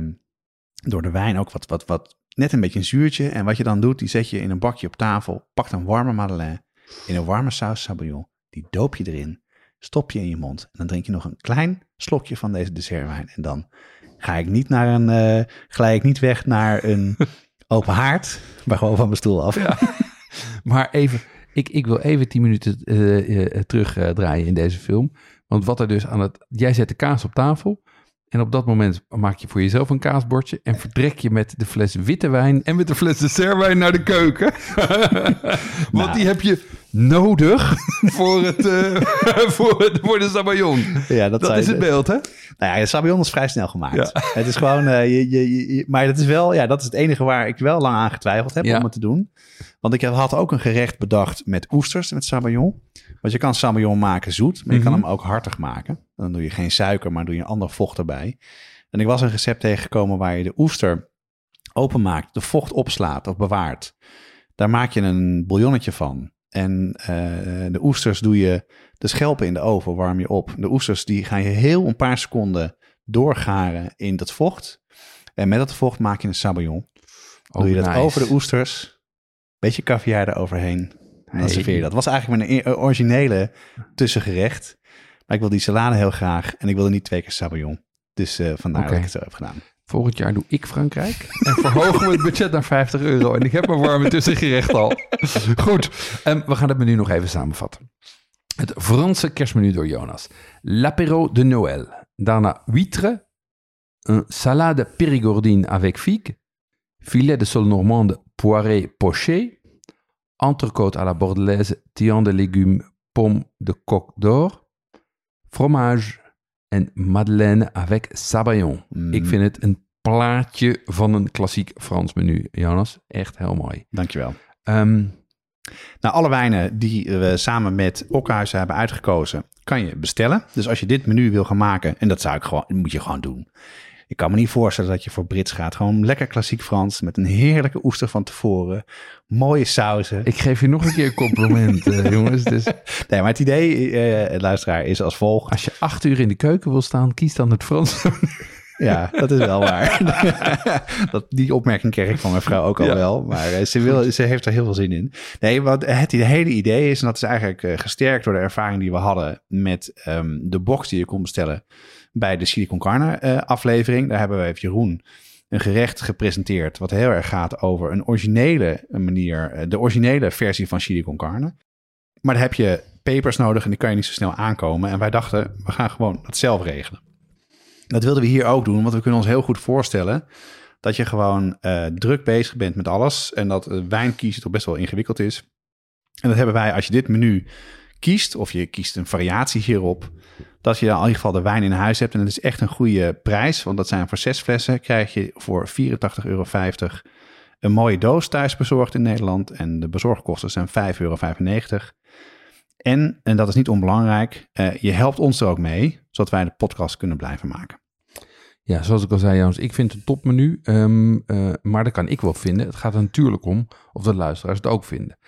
door de wijn ook wat, wat, wat, net een beetje een zuurtje. En wat je dan doet, die zet je in een bakje op tafel, pakt een warme madeleine in een warme saus sabayon. Die doop je erin, stop je in je mond en dan drink je nog een klein slokje van deze dessertwijn. En dan ga ik niet naar een, eh glij ik niet weg naar een (laughs) open haard, maar gewoon van mijn stoel af. Ja. maar even, ik, ik wil even 10 minuten eh, eh, terugdraaien in deze film. Want wat er dus aan het... Jij zet de kaas op tafel. En op dat moment maak je voor jezelf een kaasbordje. En vertrek je met de fles witte wijn en met de fles dessertwijn naar de keuken. (laughs) Want Nou. die heb je nodig voor, het, eh, (laughs) voor, het, voor de sabayon. Ja, Dat is het beeld, hè? Nou ja, de sabayon is vrij snel gemaakt. Ja. Het is gewoon, eh, je, je, je- je- maar dat is wel, ja, dat is het enige waar ik wel lang aan getwijfeld heb Ja. om het te doen. Want ik had ook een gerecht bedacht met oesters, met sabayon. Want je kan sabayon maken zoet, maar je kan Mhm. hem ook hartig maken. Dan doe je geen suiker, maar doe je een ander vocht erbij. En ik was een recept tegengekomen waar je de oester openmaakt, de vocht opslaat of bewaart. Daar maak je een bouillonnetje van. En eh, de oesters doe je, de schelpen in de oven warm je op. De oesters die ga je heel een paar seconden doorgaren in dat vocht. En met dat vocht maak je een sabayon. Oh, doe je dat nice. over de oesters, beetje caviar eroverheen. En dan serveer je dat. was eigenlijk mijn originele tussengerecht. Maar ik wil die salade heel graag en ik wilde niet twee keer sabayon. Dus eh, vandaar dat ik het zo heb gedaan. Volgend jaar doe ik Frankrijk. En verhogen we het budget naar 50 euro. En ik heb mijn warme tussengerecht al. Goed, en we gaan het menu nog even samenvatten. Het Franse kerstmenu door Jonas. L'apéro de Noël. Daarna huître. Een salade périgordine avec figue. Filet de sol normande poiré poché. Entrecôte à la bordelaise, tian de légumes, pomme de coque d'or. Fromage en madeleine avec sabayon. Mm. Ik vind het een plaatje van een klassiek Frans menu, Jonas. Echt heel mooi. Dankjewel. Ehm, Nou, alle wijnen die we samen met Okhuizen hebben uitgekozen, kan je bestellen. Dus als je dit menu wil gaan maken, en dat zou ik gewoon, moet je gewoon doen. Ik kan me niet voorstellen dat je voor Brits gaat. Gewoon lekker klassiek Frans met een heerlijke oester van tevoren. Mooie sauzen. ik geef je nog een keer een compliment, eh, (laughs) jongens. Dus Nee, maar het idee, eh, luisteraar, is als volgt. als je acht uur in de keuken wil staan, kies dan het Frans. (laughs) Ja, dat is wel waar. (laughs) dat, die opmerking kreeg ik van mijn vrouw ook al Ja. wel. Maar eh, ze, wil, ze heeft er heel veel zin in. Nee, wat het hele idee is, en dat is eigenlijk eh, gesterkt door de ervaring die we hadden met ehm, de box die je kon bestellen bij de Chili con Carne eh, aflevering. Daar hebben we even Jeroen een gerecht gepresenteerd wat heel erg gaat over een originele manier, eh, de originele versie van Chili con Carne. Maar daar heb je papers nodig en die kan je niet zo snel aankomen. En wij dachten, we gaan gewoon dat zelf regelen. Dat wilden we hier ook doen, want we kunnen ons heel goed voorstellen dat je gewoon eh, druk bezig bent met alles en dat wijn kiezen toch best wel ingewikkeld is. En dat hebben wij als je dit menu kiest, of je kiest een variatie hierop, dat je dan in ieder geval de wijn in huis hebt. En dat is echt een goede prijs, want dat zijn voor zes flessen, krijg je voor 84,50 euro een mooie doos thuis bezorgd in Nederland. En de bezorgkosten zijn 5,95 euro. En, en dat is niet onbelangrijk, eh, je helpt ons er ook mee, zodat wij de podcast kunnen blijven maken. Ja, zoals ik al zei, Jans, ik vind het een topmenu. ehm, eh, maar dat kan ik wel vinden. Het gaat er natuurlijk om of de luisteraars het ook vinden.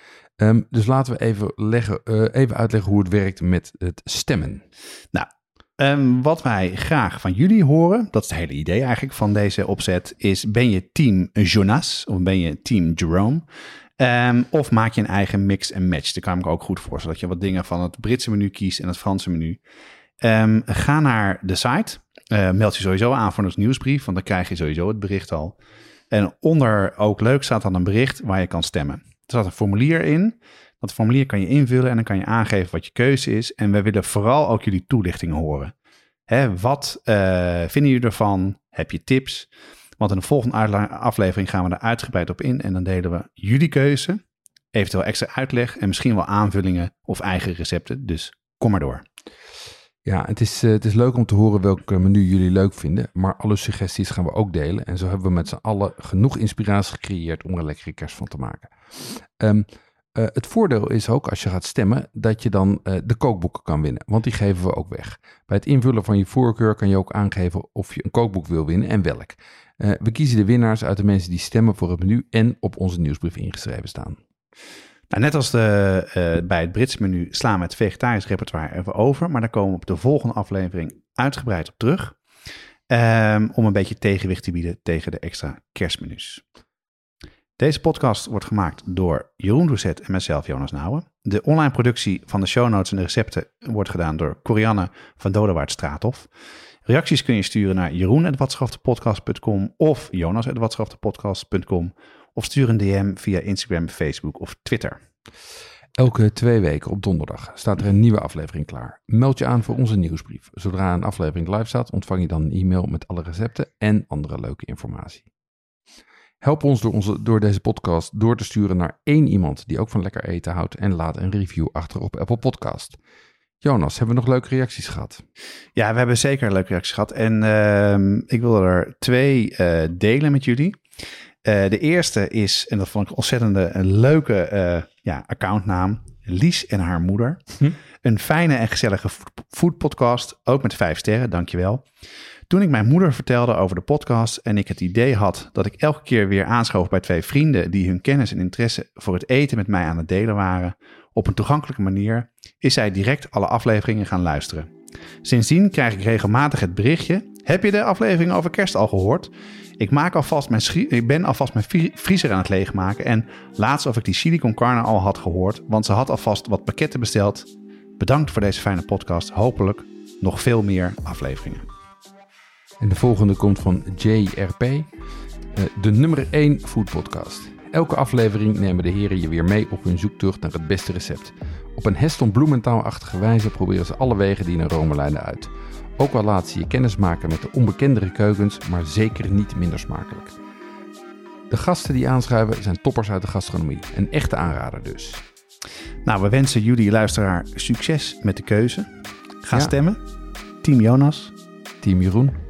Ehm, dus laten we even, leggen, eh, even uitleggen hoe het werkt met het stemmen. Ehm, wat wij graag van jullie horen, dat is het hele idee eigenlijk van deze opzet, is ben je team Jonas of ben je team Jerome? Ehm, of maak je een eigen mix en match? Dat kan ik ook goed voorstellen, dat je wat dingen van het Britse menu kiest en het Franse menu. Ga naar de site, Eh, meld je sowieso aan voor ons nieuwsbrief, want dan krijg je sowieso het bericht al. En onder ook leuk staat dan een bericht waar je kan stemmen. Er staat een formulier in. Dat formulier kan je invullen en dan kan je aangeven wat je keuze is. En we willen vooral ook jullie toelichtingen horen. Hè, wat uh, vinden jullie ervan? Heb je tips? Want in de volgende aflevering gaan we er uitgebreid op in. En dan delen we jullie keuze, eventueel extra uitleg en misschien wel aanvullingen of eigen recepten. Dus kom maar door. Ja, het is, uh, het is leuk om te horen welk menu jullie leuk vinden. Maar alle suggesties gaan we ook delen. En zo hebben we met z'n allen genoeg inspiratie gecreëerd om er een lekkere kerst van te maken. Um, uh, het voordeel is ook als je gaat stemmen dat je dan uh, de kookboeken kan winnen, want die geven we ook weg. Bij het invullen van je voorkeur kan je ook aangeven of je een kookboek wil winnen en welk. Uh, we kiezen de winnaars uit de mensen die stemmen voor het menu en op onze nieuwsbrief ingeschreven staan. Nou, net als de, bij het Brits menu slaan we het vegetarisch repertoire even over, maar daar komen we op de volgende aflevering uitgebreid op terug. Um, om een beetje tegenwicht te bieden tegen de extra kerstmenu's. Deze podcast wordt gemaakt door Jeroen Doucet en mezelf, Jonas Nouwen. De online productie van de show notes en de recepten wordt gedaan door Corianne van Dodewaard Straathof. Reacties kun je sturen naar jeroen.watschaftepodcast.com of jonas.watschaftepodcast.com of stuur een DM via Instagram, Facebook of Twitter. Elke twee weken op donderdag staat er een nieuwe aflevering klaar. Meld je aan voor onze nieuwsbrief. Zodra een aflevering live staat, ontvang je dan een e-mail met alle recepten en andere leuke informatie. Help ons door, onze, door deze podcast door te sturen naar één iemand die ook van lekker eten houdt en laat een review achter op Apple Podcast. Jonas, hebben we nog leuke reacties gehad? Ja, we hebben zeker leuke reacties gehad. En uh, ik wil er twee uh, delen met jullie. Uh, de eerste is, en dat vond ik ontzettend een leuke uh, ja, accountnaam, Lies en haar moeder. Hm? Een fijne en gezellige food podcast, ook met vijf sterren, dankjewel. Toen ik mijn moeder vertelde over de podcast en ik het idee had dat ik elke keer weer aanschoof bij twee vrienden die hun kennis en interesse voor het eten met mij aan het delen waren, op een toegankelijke manier, is zij direct alle afleveringen gaan luisteren. Sindsdien krijg ik regelmatig het berichtje: Heb je de aflevering over kerst al gehoord? Ik, maak alvast mijn ik ben alvast mijn vriezer aan het leegmaken en laatst of ik die chili con carne al had gehoord, want ze had alvast wat pakketten besteld. Bedankt voor deze fijne podcast. Hopelijk nog veel meer afleveringen. En de volgende komt van JRP, eh, de nummer 1 food podcast. Elke aflevering nemen de heren je weer mee op hun zoektocht naar het beste recept. Op een Heston Blumenthal-achtige wijze proberen ze alle wegen die naar Rome leiden uit. Ook al laten ze je kennis maken met de onbekendere keukens, maar zeker niet minder smakelijk. De gasten die aanschuiven zijn toppers uit de gastronomie. Een echte aanrader dus. Nou, we wensen jullie luisteraar succes met de keuze. Ga stemmen. Team Jonas. Team Jeroen.